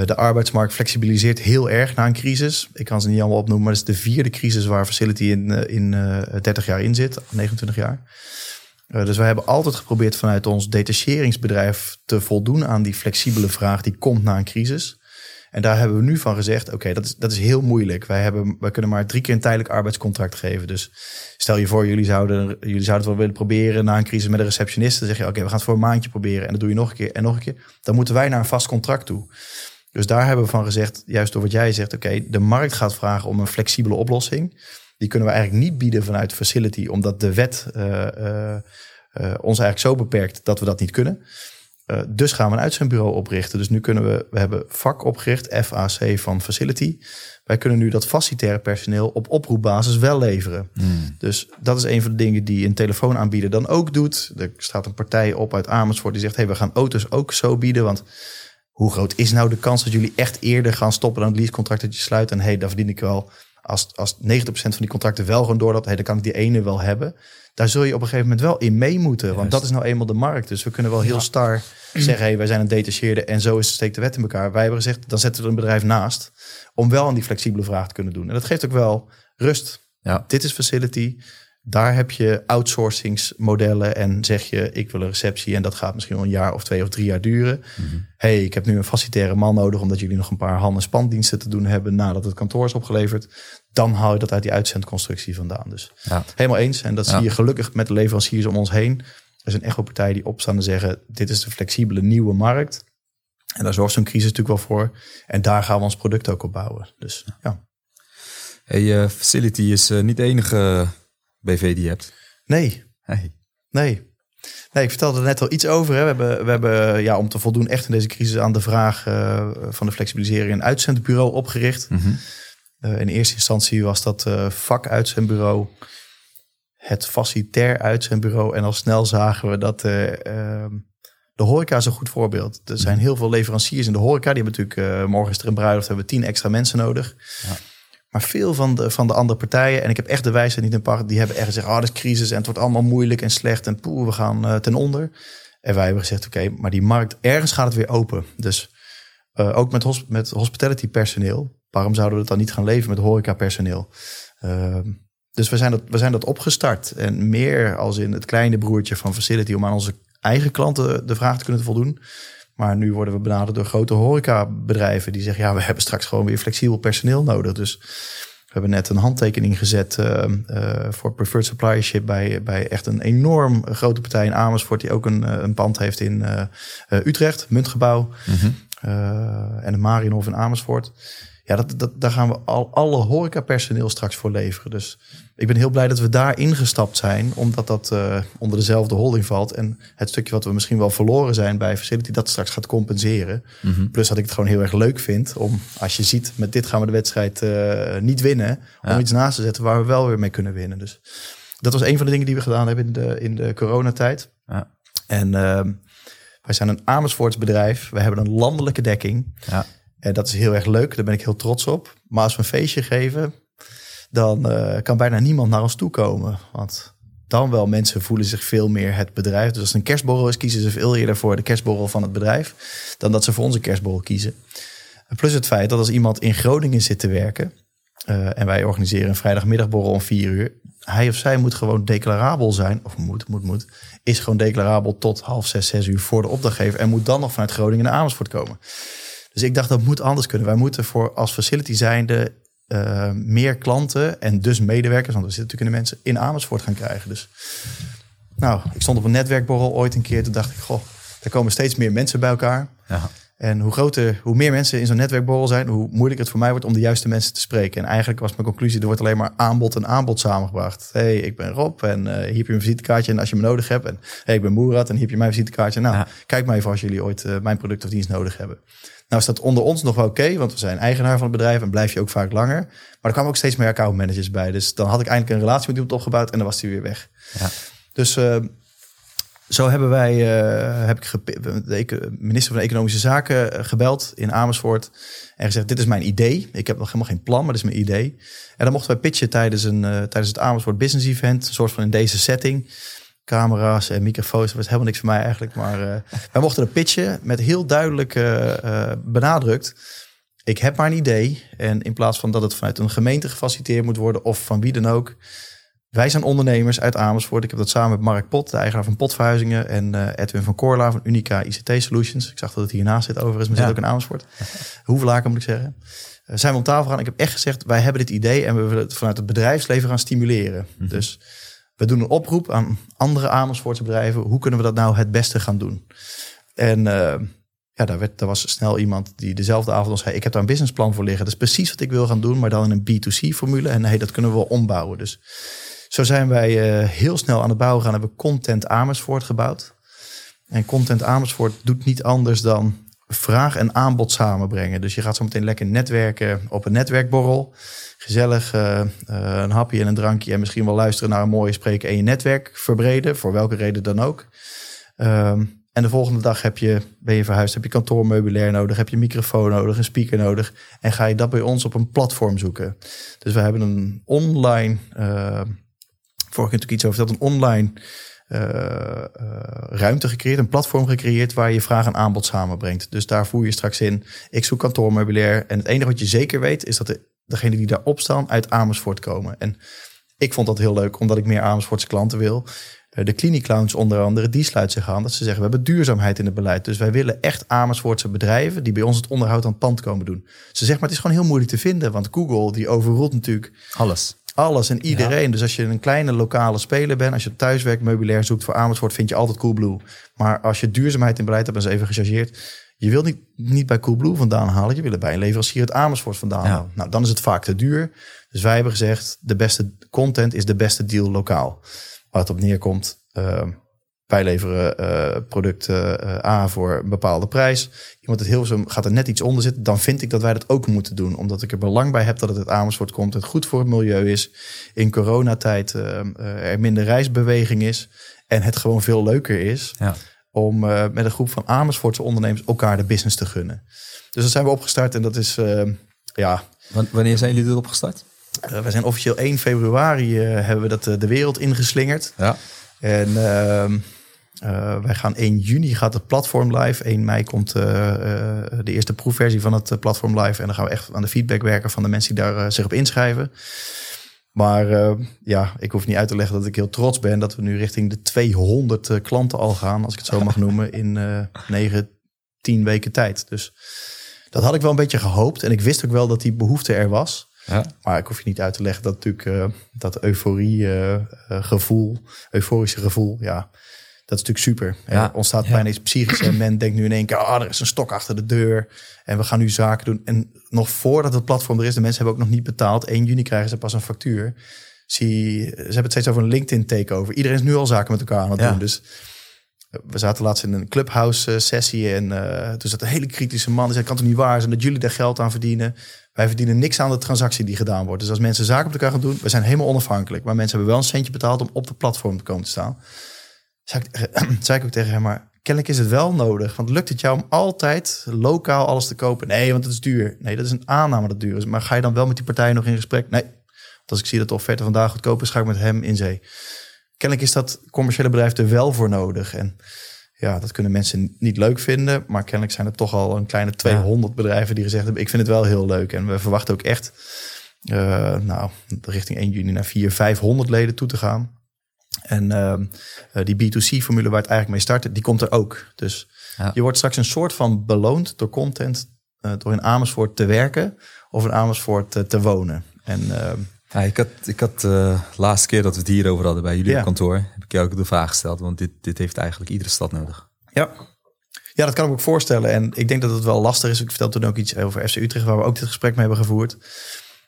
de arbeidsmarkt flexibiliseert heel erg na een crisis. Ik kan ze niet allemaal opnoemen, maar dat is de vierde crisis waar Facility in, uh, in uh, eh, 30 jaar in zit, 29 jaar. dus wij hebben altijd geprobeerd vanuit ons detacheringsbedrijf te voldoen aan die flexibele vraag die komt na een crisis. En daar hebben we nu van gezegd, oké, dat, is, dat is heel moeilijk. Wij, hebben, wij kunnen maar drie keer een tijdelijk arbeidscontract geven. Dus stel je voor, jullie zouden, jullie zouden het wel willen proberen na een crisis met een receptionist. Dan zeg je, oké, we gaan het voor een maandje proberen. En dat doe je nog een keer en nog een keer. Dan moeten wij naar een vast contract toe. Dus daar hebben we van gezegd, juist door wat jij zegt, oké, de markt gaat vragen om een flexibele oplossing. Die kunnen we eigenlijk niet bieden vanuit facility, omdat de wet uh, uh, uh, ons eigenlijk zo beperkt dat we dat niet kunnen. Uh, dus gaan we een uitzendbureau oprichten. Dus nu kunnen we, we hebben vak opgericht, FAC van Facility. Wij kunnen nu dat facilitaire personeel op oproepbasis wel leveren. Hmm. Dus dat is een van de dingen die een telefoonaanbieder dan ook doet. Er staat een partij op uit Amersfoort die zegt: hey, we gaan auto's ook zo bieden. Want hoe groot is nou de kans dat jullie echt eerder gaan stoppen dan het leasecontract dat je sluit? En hey, daar verdien ik wel Als, als 90% van die contracten wel gewoon doorloopt, hey, dan kan ik die ene wel hebben. Daar zul je op een gegeven moment wel in mee moeten. Want dat is nou eenmaal de markt. Dus we kunnen wel heel star zeggen, hey, wij zijn een detacheerde en zo is steekt de wet in elkaar. Wij hebben gezegd, dan zetten we er een bedrijf naast om wel aan die flexibele vraag te kunnen doen. En dat geeft ook wel rust. Ja. Dit is facility. Daar heb je outsourcingsmodellen en zeg je, ik wil een receptie en dat gaat misschien wel een jaar of twee of drie jaar duren. Mm hey, ik heb nu een facilitaire man nodig omdat jullie nog een paar hand- en spandiensten te doen hebben nadat het kantoor is opgeleverd. Dan haal je dat uit die uitzendconstructie vandaan. Dus ja. helemaal eens. En dat zie je gelukkig met de leveranciers om ons heen. Er zijn echt wel partijen die opstaan en zeggen, dit is de flexibele nieuwe markt. En daar zorgt zo'n crisis natuurlijk wel voor. En daar gaan we ons product ook op bouwen. Dus ja. Hey, uh, Facility is uh, niet de enige BV die je hebt. Nee. Hey. Nee. Nee, ik vertelde er net al iets over. Hè. We hebben, we hebben ja, om te voldoen echt in deze crisis aan de vraag uh, van de flexibilisering een uitzendbureau opgericht. Mm -hmm. in eerste instantie was dat uh, vakuitzendbureau, het facilitair uitzendbureau. En al snel zagen we dat ehm, de horeca is een goed voorbeeld. Er zijn heel veel leveranciers in de horeca. Die hebben natuurlijk, morgen is er een bruiloft, hebben we tien extra mensen nodig. Ja. Maar veel van de, van de andere partijen, en ik heb echt de wijsheid niet in pacht, die hebben echt gezegd, oh, dat is crisis en het wordt allemaal moeilijk en slecht en poeh, we gaan uh, ten onder. En wij hebben gezegd, oké, maar die markt, ergens gaat het weer open. Dus uh, ook met, hosp met hospitality personeel, waarom zouden we het dan niet gaan leven met horeca personeel? Uh, dus we zijn, dat, we zijn dat opgestart. En meer als in het kleine broertje van Facility om aan onze eigen klanten de vraag te kunnen voldoen. Maar nu worden we benaderd door grote horecabedrijven die zeggen: ja, we hebben straks gewoon weer flexibel personeel nodig. Dus we hebben net een handtekening gezet uh, uh, voor preferred suppliership bij, bij echt een enorm grote partij in Amersfoort, die ook een, eh, een pand heeft in uh, Utrecht, Muntgebouw. Mm en een Marienhof in Amersfoort. Ja, dat, dat, daar gaan we al alle horecapersoneel straks voor leveren. Dus ik ben heel blij dat we daar ingestapt zijn, omdat dat uh, onder dezelfde holding valt. En het stukje wat we misschien wel verloren zijn bij Facility, dat straks gaat compenseren. Mm -hmm. Plus dat ik het gewoon heel erg leuk vind om, als je ziet, met dit gaan we de wedstrijd uh, niet winnen, om ja. iets naast te zetten waar we wel weer mee kunnen winnen. Dus dat was een van de dingen die we gedaan hebben in de, in de coronatijd. Ja. En uh, wij zijn een Amersfoorts bedrijf. We hebben een landelijke dekking. Ja. En dat is heel erg leuk, daar ben ik heel trots op. Maar als we een feestje geven, dan uh, kan bijna niemand naar ons toe komen. Want dan wel mensen voelen zich veel meer het bedrijf. Dus als het een kerstborrel is, kiezen ze veel eerder voor de kerstborrel van het bedrijf. Dan dat ze voor onze kerstborrel kiezen. Plus het feit dat als iemand in Groningen zit te werken. Uh, en wij organiseren een vrijdagmiddagborrel om vier uur. Hij of zij moet gewoon declarabel zijn. Of moet, moet, moet. Is gewoon declarabel tot half zes, zes uur voor de opdrachtgever. En moet dan nog vanuit Groningen naar Amersfoort komen. Dus ik dacht dat moet anders kunnen. Wij moeten voor als facility zijnde uh, meer klanten en dus medewerkers, want we zitten natuurlijk in de mensen, in Amersfoort gaan krijgen. Dus nou, ik stond op een netwerkborrel ooit een keer. Toen dacht ik, goh, er komen steeds meer mensen bij elkaar. Ja. En hoe groter, hoe meer mensen in zo'n netwerkborrel zijn, hoe moeilijker het voor mij wordt om de juiste mensen te spreken. En eigenlijk was mijn conclusie, er wordt alleen maar aanbod en aanbod samengebracht. hey, ik ben Rob en uh, hier heb je een visitekaartje en als je me nodig hebt. En hey, ik ben Moerad en hier heb je mijn visitekaartje. Nou, ja. kijk maar even als jullie ooit uh, mijn product of dienst nodig hebben. Nou is dat onder ons nog wel oké, want we zijn eigenaar van het bedrijf en blijf je ook vaak langer. Maar er kwamen ook steeds meer accountmanagers bij. Dus dan had ik eindelijk een relatie met iemand opgebouwd en dan was hij weer weg. Ja. Dus uh, zo hebben wij, uh, heb ik de minister van Economische Zaken eh, gebeld in Amersfoort. En gezegd, dit is mijn idee. Ik heb nog helemaal geen plan, maar dit is mijn idee. En dan mochten wij pitchen tijdens, een, uh, tijdens het Amersfoort Business Event. Een soort van in deze setting camera's en microfoons. Dat was helemaal niks voor mij eigenlijk. Maar uh, wij mochten een pitchen met heel duidelijk uh, uh, benadrukt. Ik heb maar een idee. En in plaats van dat het vanuit een gemeente gefaciliteerd moet worden of van wie dan ook. Wij zijn ondernemers uit Amersfoort. Ik heb dat samen met Mark Pot, de eigenaar van Potverhuizingen. En Edwin van Korla van Unica ICT Solutions. Ik zag dat het hiernaast zit overigens, maar ja. zit ook in Amersfoort. Hoevelaken moet ik zeggen. zijn we om tafel gaan. Ik heb echt gezegd, wij hebben dit idee en we willen het vanuit het bedrijfsleven gaan stimuleren. Mm -hmm. Dus we doen een oproep aan andere Amersfoortse bedrijven. Hoe kunnen we dat nou het beste gaan doen? En uh, ja, daar, werd, daar was snel iemand die dezelfde avond al zei... ik heb daar een businessplan voor liggen. Dat is precies wat ik wil gaan doen, maar dan in een B2C-formule. En hey, dat kunnen we wel ombouwen. Dus zo zijn wij uh, heel snel aan het bouwen gaan. Hebben Content Amersfoort gebouwd. En Content Amersfoort doet niet anders dan vraag en aanbod samenbrengen. Dus je gaat zo meteen lekker netwerken op een netwerkborrel gezellig uh, uh, een hapje en een drankje en misschien wel luisteren naar een mooie spreker en je netwerk verbreden, voor welke reden dan ook. Um, En de volgende dag heb je, ben je verhuisd, heb je kantoormeubilair nodig, heb je microfoon nodig, een speaker nodig. En ga je dat bij ons op een platform zoeken. Dus we hebben een online, uh, vorige keer natuurlijk iets over dat, een online ruimte gecreëerd, een platform gecreëerd waar je vraag en aanbod samenbrengt. Dus daar voer je straks in, ik zoek kantoormeubilair. En het enige wat je zeker weet is dat de, degene die daarop staan uit Amersfoort komen. En ik vond dat heel leuk, omdat ik meer Amersfoortse klanten wil. Eh, de Clowns onder andere, die sluit zich aan dat ze zeggen: we hebben duurzaamheid in het beleid. Dus wij willen echt Amersfoortse bedrijven die bij ons het onderhoud aan het pand komen doen. Ze zeggen, maar het is gewoon heel moeilijk te vinden, want Google die overrolt natuurlijk alles. Alles en iedereen. Dus als je een kleine lokale speler bent, als je thuiswerk meubilair zoekt voor Amersfoort, vind je altijd Coolblue. Maar als je duurzaamheid in beleid hebt, dan is even gechargeerd. Je wilt niet, niet bij Coolblue vandaan halen, je wil het bij een leverancier het Amersfoort vandaan halen. Nou, dan is het vaak te duur. Dus wij hebben gezegd, de beste content is de beste deal lokaal. Waar het op neerkomt, uh, wij leveren uh, product uh, A voor een bepaalde prijs. Iemand het heel zo gaat er net iets onder zitten. Dan vind ik dat wij dat ook moeten doen. Omdat ik er belang bij heb dat het uit Amersfoort komt. Het goed voor het milieu is. In coronatijd uh, er minder reisbeweging is. En het gewoon veel leuker is. Ja. Om met een groep van Amersfoortse ondernemers elkaar de business te gunnen. Dus dat zijn we opgestart. En dat is ja... Wanneer zijn jullie erop gestart? we zijn officieel 1 februari hebben we dat de wereld ingeslingerd. Ja. En uh, uh, wij gaan 1 juni gaat het platform live. 1 mei komt uh, de eerste proefversie van het platform live. En dan gaan we echt aan de feedback werken van de mensen die daar zich op inschrijven. Maar ja, ik hoef niet uit te leggen dat ik heel trots ben dat we nu richting de 200 klanten al gaan, als ik het zo mag noemen, in 9, 10 weken tijd. Dus dat had ik wel een beetje gehoopt. En ik wist ook wel dat die behoefte er was. Ja. Maar ik hoef je niet uit te leggen dat natuurlijk uh, dat euforie uh, gevoel, euforische gevoel, ja, dat is natuurlijk super. Ja. Er ontstaat bijna iets psychisch en men denkt nu in één keer, ah, er is een stok achter de deur en we gaan nu zaken doen. En nog voordat het platform er is, de mensen hebben ook nog niet betaald. 1 juni krijgen ze pas een factuur. Zie, ze hebben het steeds over een LinkedIn takeover. Iedereen is nu al zaken met elkaar aan het doen. Dus we zaten laatst in een clubhouse sessie en uh, toen zat een hele kritische man. Die zei, kan het niet waar zijn dat jullie daar geld aan verdienen? Wij verdienen niks aan de transactie die gedaan wordt. Dus als mensen zaken op elkaar gaan doen, we zijn helemaal onafhankelijk. Maar mensen hebben wel een centje betaald om op de platform te komen te staan. Zei ik, zei ik ook tegen hem, maar kennelijk is het wel nodig. Want lukt het jou om altijd lokaal alles te kopen? Nee, want het is duur. Nee, dat is een aanname dat duur is. Maar ga je dan wel met die partijen nog in gesprek? Nee. Want als ik zie dat de offerte vandaag goedkoop is, ga ik met hem in zee. Kennelijk is dat commerciële bedrijf er wel voor nodig. En ja, dat kunnen mensen niet leuk vinden. Maar kennelijk zijn er toch al een kleine 200 bedrijven die gezegd hebben: Ik vind het wel heel leuk. En we verwachten ook echt, uh, nou, richting 1 juni naar 400, 500 leden toe te gaan. En uh, die B2C-formule waar het eigenlijk mee startte, die komt er ook. Dus je wordt straks een soort van beloond door content, uh, door in Amersfoort te werken of in Amersfoort te wonen. En ehm, ja, ik had, ik had uh, laatste keer dat we het hierover hadden bij jullie op kantoor, heb ik jou ook de vraag gesteld, want dit, dit heeft eigenlijk iedere stad nodig. Ja. ja, dat kan ik me ook voorstellen. En ik denk dat het wel lastig is. Ik vertel toen ook iets over FC Utrecht, waar we ook dit gesprek mee hebben gevoerd.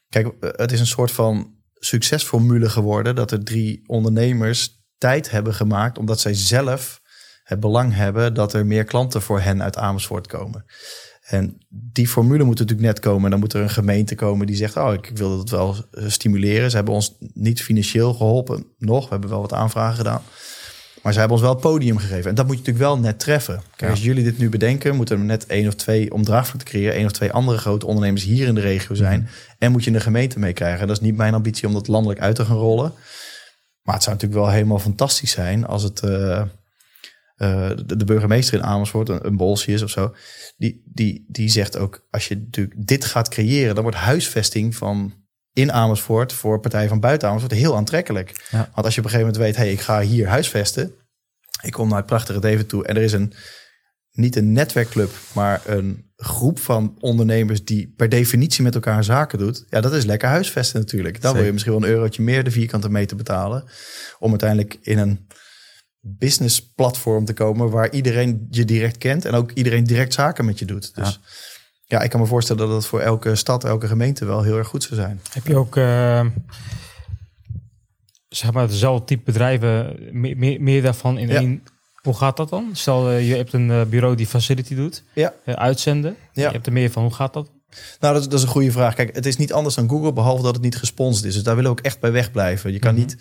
Kijk, eh, het is een soort van succesformule geworden dat er drie ondernemers tijd hebben gemaakt, omdat zij zelf het belang hebben dat er meer klanten voor hen uit Amersfoort komen. En die formule moet natuurlijk net komen. En dan moet er een gemeente komen die zegt: Oh, ik wil dat wel eh, stimuleren. Ze hebben ons niet financieel geholpen nog. We hebben wel wat aanvragen gedaan. Maar ze hebben ons wel het podium gegeven. En dat moet je natuurlijk wel net treffen. Kijk, als jullie dit nu bedenken, moeten er net één of twee om draagvlak te creëren. één of twee andere grote ondernemers hier in de regio zijn. Mhm. En moet je de gemeente meekrijgen. Dat is niet mijn ambitie om dat landelijk uit te gaan rollen. Maar het zou natuurlijk wel helemaal fantastisch zijn als het. Uh, uh, de, burgemeester in Amersfoort, een, een Bolsius of zo, die, die, die zegt ook, als je natuurlijk dit gaat creëren, dan wordt huisvesting van in Amersfoort voor partijen van buiten Amersfoort heel aantrekkelijk. Want als je op een gegeven moment weet, hey, ik ga hier huisvesten, ik kom naar het prachtige Deventer toe en er is een niet een netwerkclub, maar een groep van ondernemers die per definitie met elkaar zaken doet. Ja, dat is lekker huisvesten natuurlijk. Dan wil je misschien wel een eurotje meer de vierkante meter betalen. Om uiteindelijk in een business platform te komen waar iedereen je direct kent en ook iedereen direct zaken met je doet. Dus ja, ik kan me voorstellen dat dat voor elke stad, elke gemeente wel heel erg goed zou zijn. Heb je ook uh, zeg maar dezelfde type bedrijven, meer, meer daarvan in één hoe gaat dat dan? Stel, uh, je hebt een uh, bureau die facility doet, ja. Uitzenden. Ja. Je hebt er meer van. Hoe gaat dat? Nou, dat, dat, is een goede vraag. Kijk, het is niet anders dan Google, behalve dat het niet gesponsord is. Dus daar willen we ook echt bij wegblijven. Je kan mhm. niet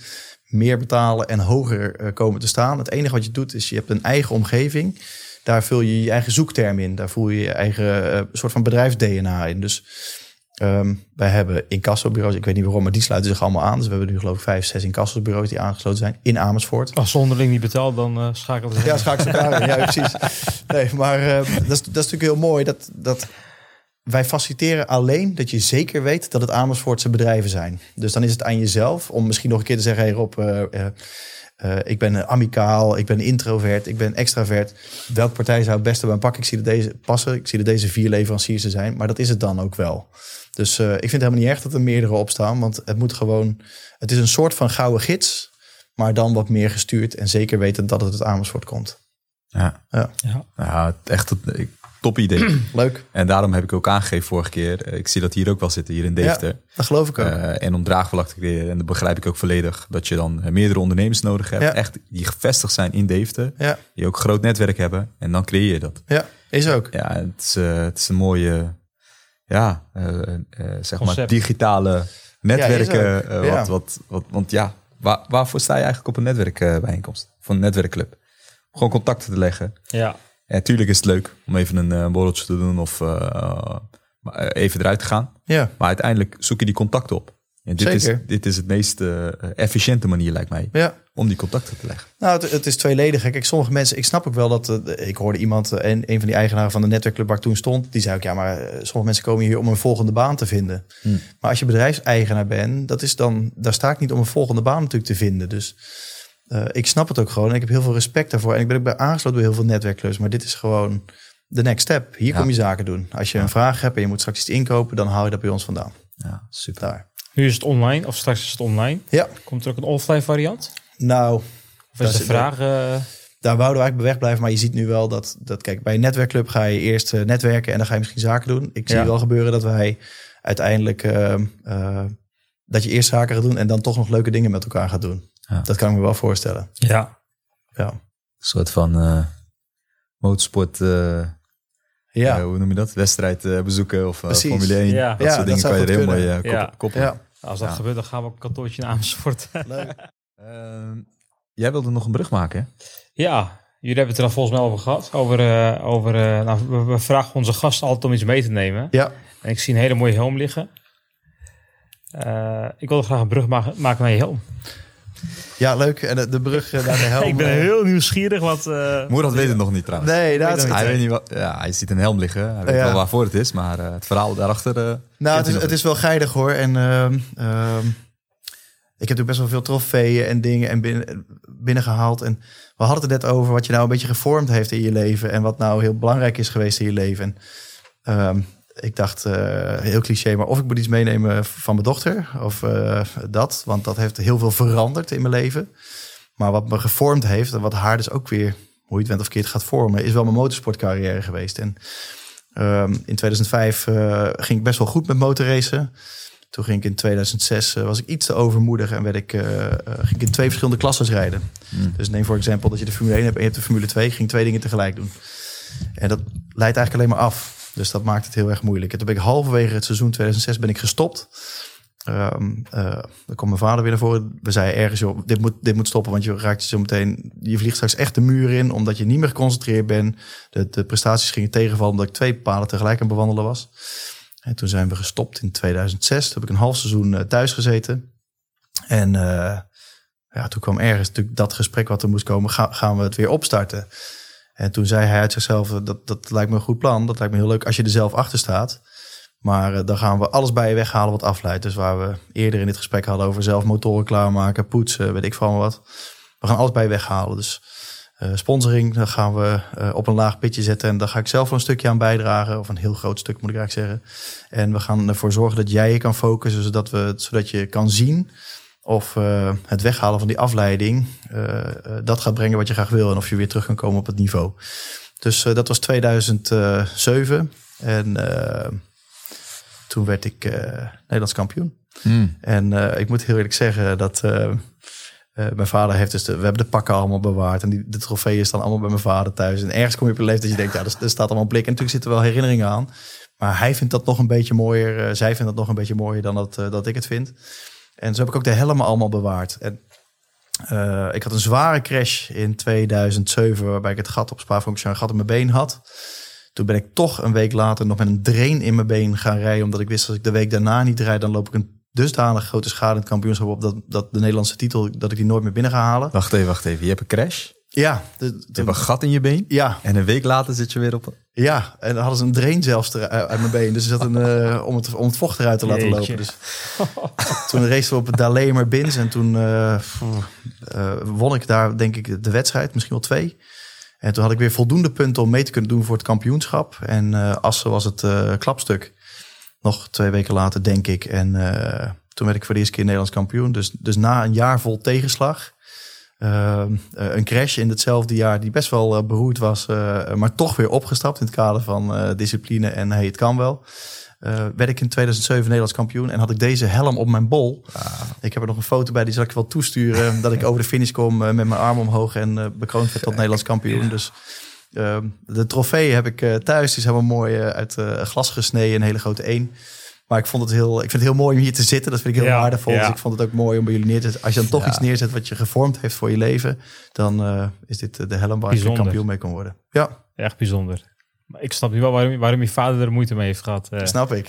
meer betalen en hoger eh, komen te staan. Het enige wat je doet, is je hebt een eigen omgeving. Daar vul je je eigen zoekterm in. Daar voel je je eigen uh, soort van bedrijfs-DNA in. Dus um, wij hebben incassobureaus. Ik weet niet waarom, maar die sluiten zich allemaal aan. Dus we hebben nu geloof ik vijf, zes incassobureaus die aangesloten zijn in Amersfoort. Als zonderling niet betaalt, dan uh, schakelen ze. Ja, schakelen ze elkaar in. Ja, precies. Nee, maar uh, dat, is, dat is natuurlijk heel mooi. Dat, dat wij faciliteren alleen dat je zeker weet dat het Amersfoortse bedrijven zijn. Dus dan is het aan jezelf om misschien nog een keer te zeggen: hey Rob, uh, uh, ik ben amicaal, ik ben introvert, ik ben extravert. Welke partij zou het beste bij me pakken? Ik zie dat deze passen. Ik zie dat deze vier leveranciers er zijn, maar dat is het dan ook wel. Dus uh, ik vind het helemaal niet erg dat er meerdere op staan, want het moet gewoon. Het is een soort van gouden gids, maar dan wat meer gestuurd en zeker weten dat het uit Amersfoort komt. Ja, ja. ja. ja echt. Ik top idee. Leuk. En daarom heb ik ook aangegeven vorige keer. Eh, ik zie dat hier ook wel zitten, hier in Deventer. Ja, dat geloof ik ook. Uh, en om draagvlak te creëren. En dat begrijp ik ook volledig. Dat je dan eh, meerdere ondernemers nodig hebt. Echt die gevestigd zijn in Deventer. Ja. Die ook een groot netwerk hebben. En dan creëer je dat. Ja, is ook. Ja, het is, het is een mooie, ja, zeg maar digitale netwerken. wat, wat, wat, want ja, waar, waarvoor sta je eigenlijk op een netwerkbijeenkomst? Van een netwerkclub? Gewoon contacten te leggen. Ja. Ja, tuurlijk is het leuk om even een uh, borreltje te doen of uh, even eruit te gaan. Ja. Maar uiteindelijk zoek je die contacten op. En dit, Is, dit is het meest efficiënte manier, lijkt mij, ja. om die contacten te leggen. Nou, het, het is tweeledig. Kijk, sommige mensen, ik snap ook wel dat, ik hoorde iemand, en een van die eigenaren van de netwerkclub waar ik toen stond, die zei ook, ja, maar sommige mensen komen hier om een volgende baan te vinden. Hmm. Maar als je bedrijfseigenaar bent, dat is dan, daar sta ik niet om een volgende baan natuurlijk te vinden. Dus uh, ik snap het ook gewoon en ik heb heel veel respect daarvoor. En ik ben ook bij aangesloten bij heel veel netwerkklus. Maar dit is gewoon de next step. Hier kom je zaken doen. Als je een vraag hebt en je moet straks iets inkopen, dan haal je dat bij ons vandaan. Ja, super. Daar. Nu is het online, of straks is het online. Ja. Komt er ook een offline variant? Nou, of is de vraag... Uh... Daar wouden we eigenlijk bij wegblijven. Maar je ziet nu wel dat, dat kijk, bij een netwerkclub ga je eerst uh, netwerken en dan ga je misschien zaken doen. Ik zie wel gebeuren dat wij uiteindelijk, uh, dat je eerst zaken gaat doen en dan toch nog leuke dingen met elkaar gaat doen. Ja. Dat kan ik me wel voorstellen. Ja. ja. Een soort van uh, motorsport. Uh, ja. Uh, hoe noem je dat? Wedstrijd bezoeken of Formule 1. Ja. Dat soort dingen kan je er heel mooi ja. koppelen. Ja. Als dat gebeurt, dan gaan we op een kantoortje naar Amersfoort. Leuk. Ehm, jij wilde nog een brug maken, hè? Ja, jullie hebben het er al volgens mij over gehad. Over, over, nou, we, vragen onze gasten altijd om iets mee te nemen. Ja. En ik zie een hele mooie helm liggen. ik wilde graag een brug maken, maken naar je helm. Ja, leuk. En de, brug naar de helm. ik ben heel nieuwsgierig wat... Uh... Moerad weet het nog niet trouwens. Nee, dat hij, weet niet wat, ja, hij ziet een helm liggen. Hij weet wel waarvoor het is, maar uh, het verhaal daarachter... Uh, nou, het is, het is wel geinig hoor. En uh, ik heb natuurlijk best wel veel trofeeën en dingen en binnen, binnengehaald. En we hadden het net over wat je nou een beetje gevormd heeft in je leven. En wat nou heel belangrijk is geweest in je leven. En, um, ik dacht, uh, heel cliché, maar of ik moet iets meenemen van mijn dochter of uh, dat. Want dat heeft heel veel veranderd in mijn leven. Maar wat me gevormd heeft en wat haar dus ook weer, hoe je het went of keert gaat vormen, is wel mijn motorsportcarrière geweest. En um, in 2005 uh, eh, ging ik best wel goed met motorracen. Toen ging ik in 2006, was ik iets te overmoedig en werd ik, ging ik in twee verschillende klasses rijden. Hmm. Dus neem voor example dat je de Formule 1 hebt en je hebt de Formule 2. ging twee dingen tegelijk doen. En dat leidt eigenlijk alleen maar af. Dus dat maakt het heel erg moeilijk. En toen ben ik halverwege het seizoen 2006 ben ik gestopt. Um, dan kwam mijn vader weer naar voren. We zeiden ergens, dit moet, dit moet stoppen, want je raakt zo meteen, je vliegt straks echt de muur in, omdat je niet meer geconcentreerd bent. De, de prestaties gingen tegenvallen omdat ik twee paden tegelijk aan bewandelen was. En toen zijn we gestopt in 2006. Toen heb ik een half seizoen uh, thuis gezeten. En uh, ja, toen kwam ergens natuurlijk dat gesprek wat er moest komen, ga, gaan we het weer opstarten. En toen zei hij uit zichzelf, dat, dat lijkt me een goed plan. Dat lijkt me heel leuk als je er zelf achter staat. Maar uh, dan gaan we alles bij je weghalen wat afleidt. Dus waar we eerder in dit gesprek hadden over zelf motoren klaarmaken, poetsen, weet ik van wat. We gaan alles bij je weghalen. Dus uh, sponsoring, dan gaan we uh, op een laag pitje zetten. En daar ga ik zelf een stukje aan bijdragen. Of een heel groot stuk moet ik eigenlijk zeggen. En we gaan ervoor zorgen dat jij je kan focussen. Zodat, we, zodat je kan zien of uh, het weghalen van die afleiding uh, dat gaat brengen wat je graag wil en of je weer terug kan komen op het niveau. Dus dat was 2007 en toen werd ik Nederlands kampioen. Mm. En ik moet heel eerlijk zeggen dat mijn vader heeft dus, de, we hebben de pakken allemaal bewaard. En die, de trofeeën staan allemaal bij mijn vader thuis. En ergens kom je op een leeftijd dat je denkt, ja, er, staat allemaal blik. En natuurlijk zitten wel herinneringen aan. Maar hij vindt dat nog een beetje mooier. zij vindt dat nog een beetje mooier dan dat, dat ik het vind. En zo heb ik ook de helmen allemaal bewaard. En uh, ik had een zware crash in 2007, waarbij ik het gat op Spa-Francorchamps, een gat in mijn been had. Toen ben ik toch een week later nog met een drain in mijn been gaan rijden, omdat ik wist als ik de week daarna niet rijd, dan loop ik een dusdanig grote schade in het kampioenschap op dat, dat de Nederlandse titel, dat ik die nooit meer binnen ga halen. Wacht even, wacht even. Je hebt een crash? Ja. De, je hebt een gat in je been? Ja. En een week later zit je weer op... Ja, en dan hadden ze een drain zelfs er, uit mijn been. Dus er zat een, uh, om, het, om het vocht eruit te laten lopen. Dus toen racen we op het Dalemer Bins. En toen uh, uh, won ik daar denk ik de wedstrijd, misschien wel twee. En toen had ik weer voldoende punten om mee te kunnen doen voor het kampioenschap. En Assen was het klapstuk. Nog twee weken later, denk ik. En toen werd ik voor de eerste keer Nederlands kampioen. Dus, dus na een jaar vol tegenslag Ehm, eh, een crash in hetzelfde jaar die best wel uh, beroerd was, eh, maar toch weer opgestapt in het kader van discipline en hey, het kan wel. werd ik in 2007 Nederlands kampioen en had ik deze helm op mijn bol. Ah. Ik heb er nog een foto bij, die zal ik wel toesturen. dat ik over de finish kom met mijn arm omhoog en bekroond werd tot Nederlands kampioen. Dus ehm, de trofee heb ik thuis. Die is helemaal mooi uit glas gesneden, een hele grote één. Maar ik, vond het heel, ik vind het heel mooi om hier te zitten. Dat vind ik heel waardevol. Dus ik vond het ook mooi om bij jullie neer te zetten. Als je dan toch iets neerzet wat je gevormd heeft voor je leven, dan uh, is dit de helm waar je kampioen mee kan worden. Ja. Echt bijzonder. Maar ik snap nu wel waarom, waarom je vader er moeite mee heeft gehad. Uh. Snap ik.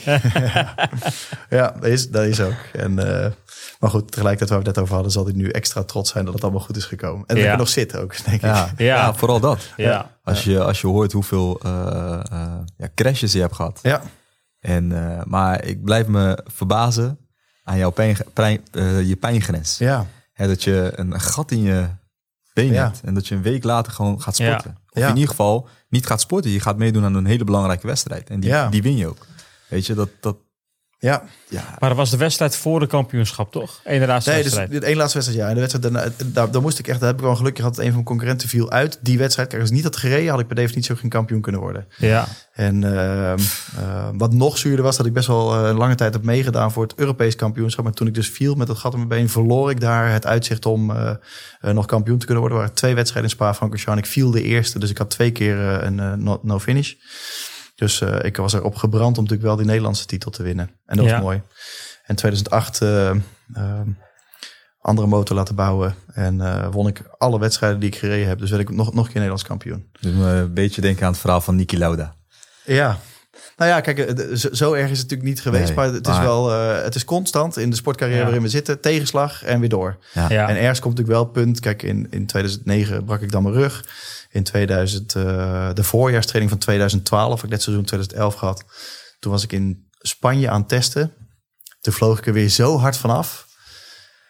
ja, dat is, dat is ook. En, uh, maar goed, tegelijkertijd waar we het net over hadden, zal hij nu extra trots zijn dat het allemaal goed is gekomen. En dat ja. ik nog zit ook, denk ja. ik. Ja. ja, vooral dat. Ja. Als, je, als je hoort hoeveel uh, ja, crashes je hebt gehad. Ja. En, uh, maar ik blijf me verbazen aan jouw pijn, pijn, uh, je pijngrens. Ja. dat je een gat in je been ja. hebt en dat je een week later gewoon gaat sporten. Ja. Of in ieder geval niet gaat sporten. Je gaat meedoen aan een hele belangrijke wedstrijd. En die, die win je ook. Weet je, dat, dat, ja. ja. Maar dat was de wedstrijd voor de kampioenschap, toch? Eén laatste nee, wedstrijd. Dus, één laatste wedstrijd, ja. En de wedstrijd daarna, daar, daar moest ik echt, daar heb ik wel gelukkig gehad dat een van mijn concurrenten viel uit. Die wedstrijd, kijk, als ik niet had gereden, had ik per definitie ook geen kampioen kunnen worden. Ja. En uh, uh, wat nog zuurder was, dat ik best wel uh, lange tijd heb meegedaan voor het Europees kampioenschap. Maar toen ik dus viel met het gat in mijn been, verloor ik daar het uitzicht om uh, nog kampioen te kunnen worden. Er waren twee wedstrijden in Spa-Francorchamps. Ik viel de eerste, dus ik had twee keer een no-finish. Dus uh, ik was erop gebrand om natuurlijk wel die Nederlandse titel te winnen. En dat was mooi. En 2008 uh, andere motor laten bouwen. En uh, won ik alle wedstrijden die ik gereden heb. Dus werd ik nog, nog een keer Nederlands kampioen. Dus een beetje denken aan het verhaal van Niki Lauda. Ja, nou ja, kijk, zo, zo, erg is het natuurlijk niet geweest. Nee, maar het is wel, uh, het is constant in de sportcarrière ja. waarin we zitten. Tegenslag en weer door. Ja. En ergens komt natuurlijk wel het punt. Kijk, in, in 2009 brak ik dan mijn rug in 2000, uh, de voorjaarstraining van 2012, ik net seizoen 2011 gehad. Toen was ik in Spanje aan het testen. Toen vloog ik er weer zo hard vanaf.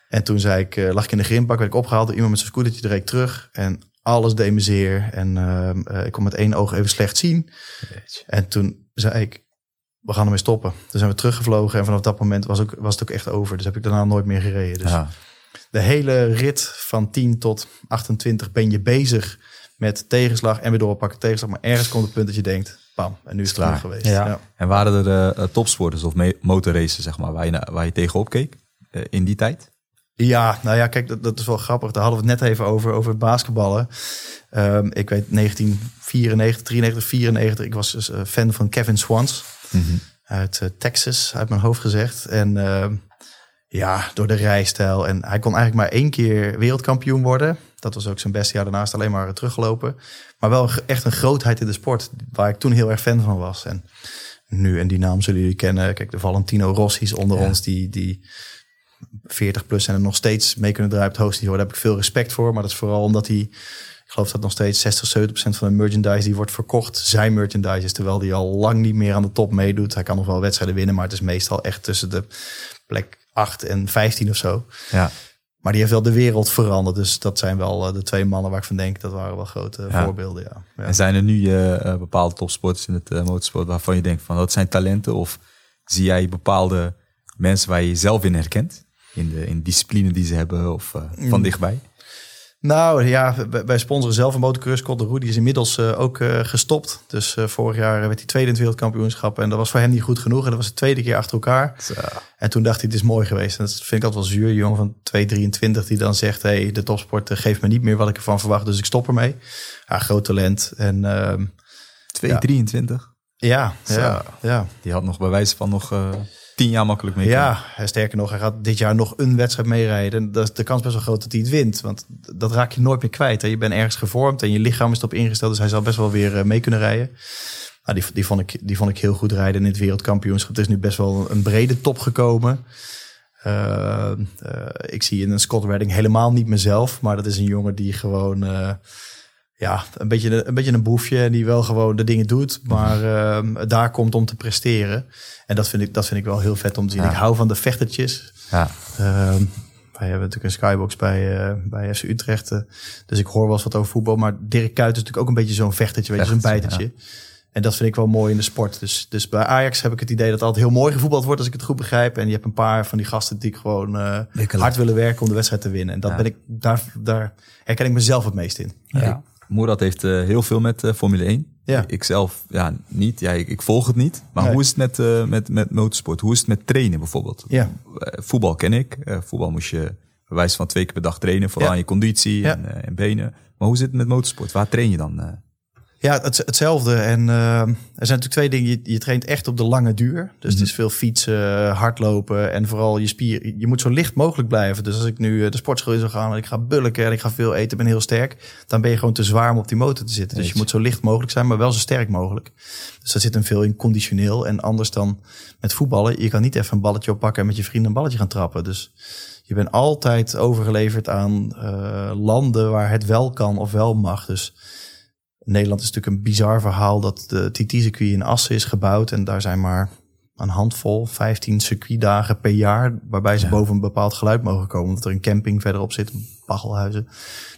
En toen zei ik, uh, lag ik in de grimbak, werd ik opgehaald door iemand met zijn scootertje direct terug. En alles deed me zeer. En uh, ik kon met één oog even slecht zien. En toen zei ik, we gaan ermee stoppen. Toen zijn we teruggevlogen en vanaf dat moment was, ook, was het ook echt over. Dus heb ik daarna nooit meer gereden. Dus ja. de hele rit van 10 tot 28 ben je bezig met tegenslag en weer doorpakken tegenslag. Maar ergens komt het punt dat je denkt, bam, en nu is het klaar geweest. Ja. En waren er uh, topsporters of motorraces, zeg maar, waar je, waar je tegenop keek uh, in die tijd? Ja, nou ja, kijk, dat, dat, is wel grappig. Daar hadden we het net even over, over basketballen. Um, ik weet 1994, 93, 94. Ik was dus uh, fan van Kevin Swans mm -hmm. uit Texas, uit mijn hoofd gezegd. En ehm, ja, door de rijstijl. En hij kon eigenlijk maar één keer wereldkampioen worden. Dat was ook zijn beste jaar daarnaast alleen maar teruggelopen. Maar wel echt een grootheid in de sport, waar ik toen heel erg fan van was. En nu, en die naam zullen jullie kennen. Kijk, de Valentino Rossi's onder ons, die, die 40 plus en er nog steeds mee kunnen draaien op het hoogste niveau. Daar heb ik veel respect voor. Maar dat is vooral omdat hij, ik geloof dat nog steeds 60, 70 procent van de merchandise die wordt verkocht, zijn merchandise is. Terwijl hij al lang niet meer aan de top meedoet. Hij kan nog wel wedstrijden winnen, maar het is meestal echt tussen de plek 8 en 15 of zo. Ja. Maar die heeft wel de wereld veranderd. Dus dat zijn wel uh, de twee mannen waar ik van denk, dat waren wel grote ja. voorbeelden. Ja. ja. En zijn er nu uh, bepaalde topsporters in het uh, motorsport waarvan je denkt van dat zijn talenten? Of zie jij bepaalde mensen waar je jezelf in herkent? In de in discipline die ze hebben of van dichtbij? Nou ja, wij sponsoren zelf een motocross. De Rudy is inmiddels uh, ook uh, gestopt. Dus uh, vorig jaar werd hij tweede in het wereldkampioenschap. En dat was voor hem niet goed genoeg. En dat was de tweede keer achter elkaar. Zo. En toen dacht hij, het is mooi geweest. En dat vind ik altijd wel zuur. jongen van 223 die dan zegt... hey, de topsport geeft me niet meer wat ik ervan verwacht. Dus ik stop ermee. Ja, groot talent. En, 223? Ja, ja, ja, Die had nog bij wijze van nog tien jaar makkelijk mee. Ja, sterker nog, hij gaat dit jaar nog een wedstrijd meerijden. Dat is de kans best wel groot dat hij het wint. Want dat raak je nooit meer kwijt. Hè. Je bent ergens gevormd en je lichaam is erop ingesteld. Dus hij zal best wel weer eh, mee kunnen rijden. Nou, die, die, vond ik, die vond ik heel goed rijden in het wereldkampioenschap. Het is nu best wel een brede top gekomen. Uh, ik zie in een Scott Redding helemaal niet mezelf. Maar dat is een jongen die gewoon ja, een beetje, een beetje een boefje die wel gewoon de dingen doet, maar uh, daar komt om te presteren. En dat vind ik, dat vind ik wel heel vet om te zien. Ik hou van de vechtertjes. Ja. Uh, wij hebben natuurlijk een skybox bij, uh, bij FC Utrecht. Uh, dus ik hoor wel eens wat over voetbal. Maar Dirk Kuyt is natuurlijk ook een beetje zo'n vechtertje, weet je, zo'n bijtertje. En dat vind ik wel mooi in de sport. Dus, dus bij Ajax heb ik het idee dat het altijd heel mooi gevoetbald wordt, als ik het goed begrijp. En je hebt een paar van die gasten die gewoon uh, hard willen werken om de wedstrijd te winnen. En dat ben ik, daar, daar herken ik mezelf het meest in. Ja. Moerad heeft uh, heel veel met uh, Formule 1. Ja. Ik zelf ja, niet. Ja, ik, ik volg het niet. Maar nee. hoe is het met, uh, met, met motorsport? Hoe is het met trainen bijvoorbeeld? Ja. voetbal ken ik. voetbal moest je bij wijze van twee keer per dag trainen. Vooral ja. aan je conditie ja. en, en, benen. Maar hoe zit het met motorsport? Waar train je dan? Ja, het, hetzelfde. En uh, er zijn natuurlijk twee dingen. Je, je traint echt op de lange duur. Dus het is veel fietsen, hardlopen en vooral je spier. Je moet zo licht mogelijk blijven. Dus als ik nu de sportschool in zou gaan en ik ga bulken en ik ga veel eten, ben heel sterk, dan ben je gewoon te zwaar om op die motor te zitten. Dus je moet zo licht mogelijk zijn, maar wel zo sterk mogelijk. Dus dat zit hem veel in conditioneel. En anders dan met voetballen. Je kan niet even een balletje oppakken en met je vrienden een balletje gaan trappen. Dus je bent altijd overgeleverd aan uh, landen waar het wel kan of wel mag. Dus Nederland is natuurlijk een bizar verhaal dat de TT-circuit in Assen is gebouwd. En daar zijn maar een handvol, 15 circuitdagen per jaar. Waarbij ze boven een bepaald geluid mogen komen. Omdat er een camping verderop zit, Baggelhuizen. Die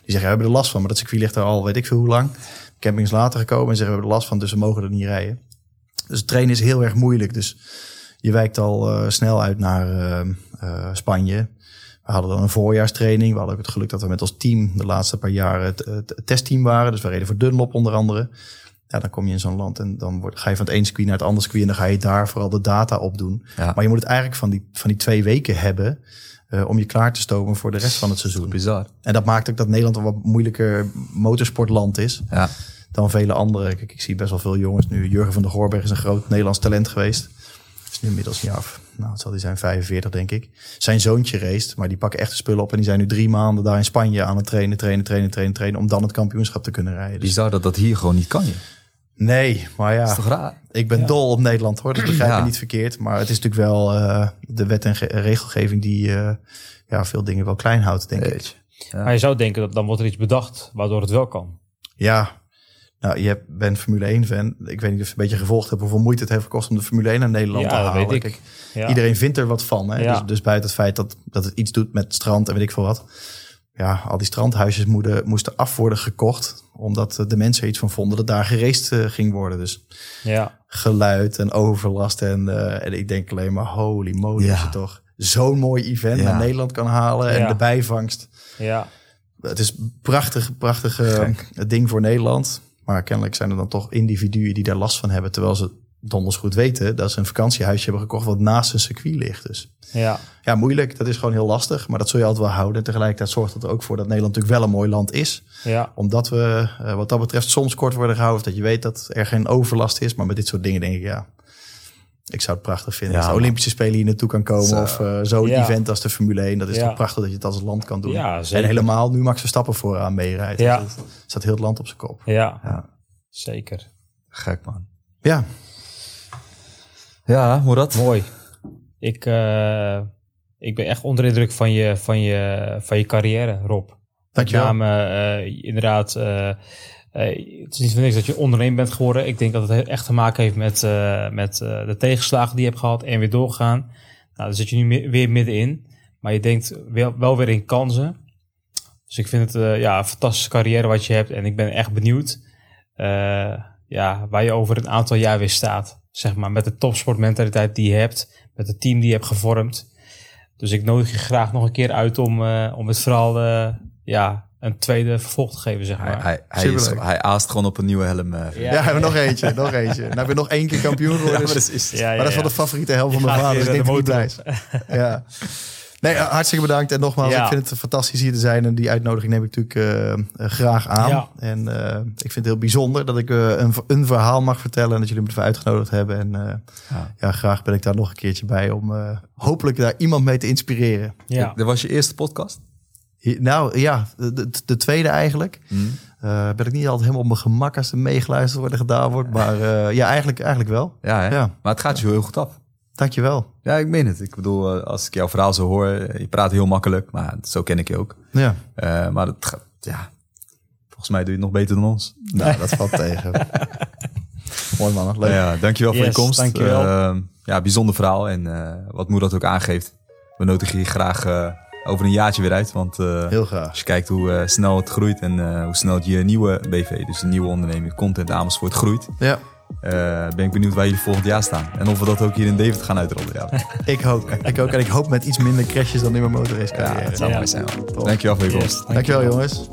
zeggen, we hebben er last van. Maar dat circuit ligt er al weet ik veel hoe lang. De camping is later gekomen en zeggen, we hebben er last van. Dus we mogen er niet rijden. Dus het trainen is heel erg moeilijk. Dus je wijkt al uh, snel uit naar uh, uh, Spanje. We hadden dan een voorjaarstraining. We hadden ook het geluk dat we met ons team de laatste paar jaren het, het, testteam waren. Dus we reden voor Dunlop onder andere. Ja, dan kom je in zo'n land en dan word, ga je van het ene circuit naar het andere circuit. En dan ga je daar vooral de data op doen. Ja. Maar je moet het eigenlijk van die, van die twee weken hebben. Uh, om je klaar te stomen voor de rest van het seizoen. Bizar. En dat maakt ook dat Nederland een wat moeilijker motorsportland is. Ja. Dan vele andere. Kijk, ik zie best wel veel jongens nu. Jurgen van der Goorberg is een groot Nederlands talent geweest. Is nu inmiddels niet af nou, het zal die zijn 45 denk ik. Zijn zoontje race, maar die pakken echt de spullen op en die zijn nu drie maanden daar in Spanje aan het trainen, trainen, trainen, trainen, trainen, om dan het kampioenschap te kunnen rijden. Dus... zou dat dat hier gewoon niet kan je? Nee, maar ja. Dat is toch raar? Ik ben dol op Nederland hoor, dus begrijp ja. niet verkeerd. Maar het is natuurlijk wel uh, de wet en regelgeving die uh, ja, veel dingen wel klein houdt, denk Weet ik. Ja. Maar je zou denken dat dan wordt er iets bedacht waardoor het wel kan. Ja, nou, je bent Formule 1-fan. Ik weet niet of je een beetje gevolgd hebt hoeveel moeite het heeft gekost om de Formule 1 naar Nederland te halen. Weet ik. Ja. Iedereen vindt er wat van. Hè? Dus, dus buiten het feit dat, dat het iets doet met strand en weet ik veel wat. Ja, al die strandhuisjes moesten, moesten af worden gekocht. Omdat de mensen iets van vonden dat daar gereest uh, ging worden. Dus ja. geluid en overlast. En, uh, en ik denk alleen maar, holy moly, ja. je toch zo'n mooi event naar Nederland kan halen. En de bijvangst. Ja. Het is een prachtig, prachtig uh, ding voor Nederland. Maar kennelijk zijn er dan toch individuen die daar last van hebben. Terwijl ze donders goed weten dat ze een vakantiehuisje hebben gekocht wat naast een circuit ligt. Dus ja. ja, moeilijk. Dat is gewoon heel lastig. Maar dat zul je altijd wel houden. En tegelijkertijd zorgt dat er ook voor dat Nederland natuurlijk wel een mooi land is. Ja. Omdat we uh, wat dat betreft soms kort worden gehouden. Dat je weet dat er geen overlast is. Maar met dit soort dingen denk ik ja. Ik zou het prachtig vinden. Ja, als de Olympische Spelen hier naartoe kan komen. Zo. Of uh, zo'n ja. event als de Formule 1. Dat is toch prachtig dat je het als land kan doen. Ja, en helemaal nu Max Verstappen vooraan meerijdt. Ja. Dus staat heel het land op zijn kop. Ja, ja. zeker. Gek man. Ja. Ja, hoe dat? Mooi. Ik, uh, ik ben echt onder de indruk van je, van je, van je carrière, Rob. Dankjewel. Met name uh, inderdaad... Uh, het is niet van niks dat je ondernemer bent geworden. Ik denk dat het echt te maken heeft met, uh, met uh, de tegenslagen die je hebt gehad en weer doorgaan. Nou, daar zit je nu weer middenin. Maar je denkt wel, weer in kansen. Dus ik vind het ja, een fantastische carrière wat je hebt. En ik ben echt benieuwd ja, waar je over een aantal jaar weer staat. Zeg maar, met de topsportmentaliteit die je hebt. Met het team die je hebt gevormd. Dus ik nodig je graag nog een keer uit om, om het verhaal ja, een tweede vervolg te geven, zeg maar. Hij, hij, is, hij aast gewoon op een nieuwe helm. Uh, ja, ja, hebben nog eentje, nog eentje. Nou, ben nog één keer kampioen geworden. maar, dat is, ja, maar dat is wel de favoriete helm van mijn vader. Dus ik denk blij Ja. Nee, hartstikke bedankt. En nogmaals, ik vind het fantastisch hier te zijn. En die uitnodiging neem ik natuurlijk uh, graag aan. En uh, ik vind het heel bijzonder dat ik uh, een, een, verhaal mag vertellen. En dat jullie me ervoor uitgenodigd hebben. En ja. ja. graag ben ik daar nog een keertje bij. Om hopelijk daar iemand mee te inspireren. Ja. Dat was je eerste podcast? Nou ja, de, de tweede eigenlijk. Mm. ben ik niet altijd helemaal op mijn gemak als er meegeluisterd worden gedaan wordt. Maar ja, eigenlijk, eigenlijk wel. Ja, ja, maar het gaat je heel goed af. Dankjewel. Ja, ik meen het. Ik bedoel, eh, als ik jouw verhaal zo hoor, je praat heel makkelijk, maar zo ken ik je ook. Ja. Uh, maar het gaat, ja, volgens mij doe je het nog beter dan ons. Nou, dat valt tegen. Mooi man, leuk. Ja, dankjewel voor je komst. Dankjewel. Ja, bijzonder verhaal en wat Moer dat ook aangeeft. We nodigen je graag over een jaartje weer uit, want heel graag. als je kijkt hoe snel het groeit en hoe snel je nieuwe BV, dus een nieuwe onderneming, Content Amersfoort groeit. Ja uh, ben ik benieuwd waar jullie volgend jaar staan. En of we dat ook hier in David gaan uitrollen. Ja. ik ook. Ik ook. En ik hoop met iets minder crashes dan in mijn motorrace carrière. Ja, dat zou mooi zijn. Dankjewel voor je komst. Dankjewel jongens.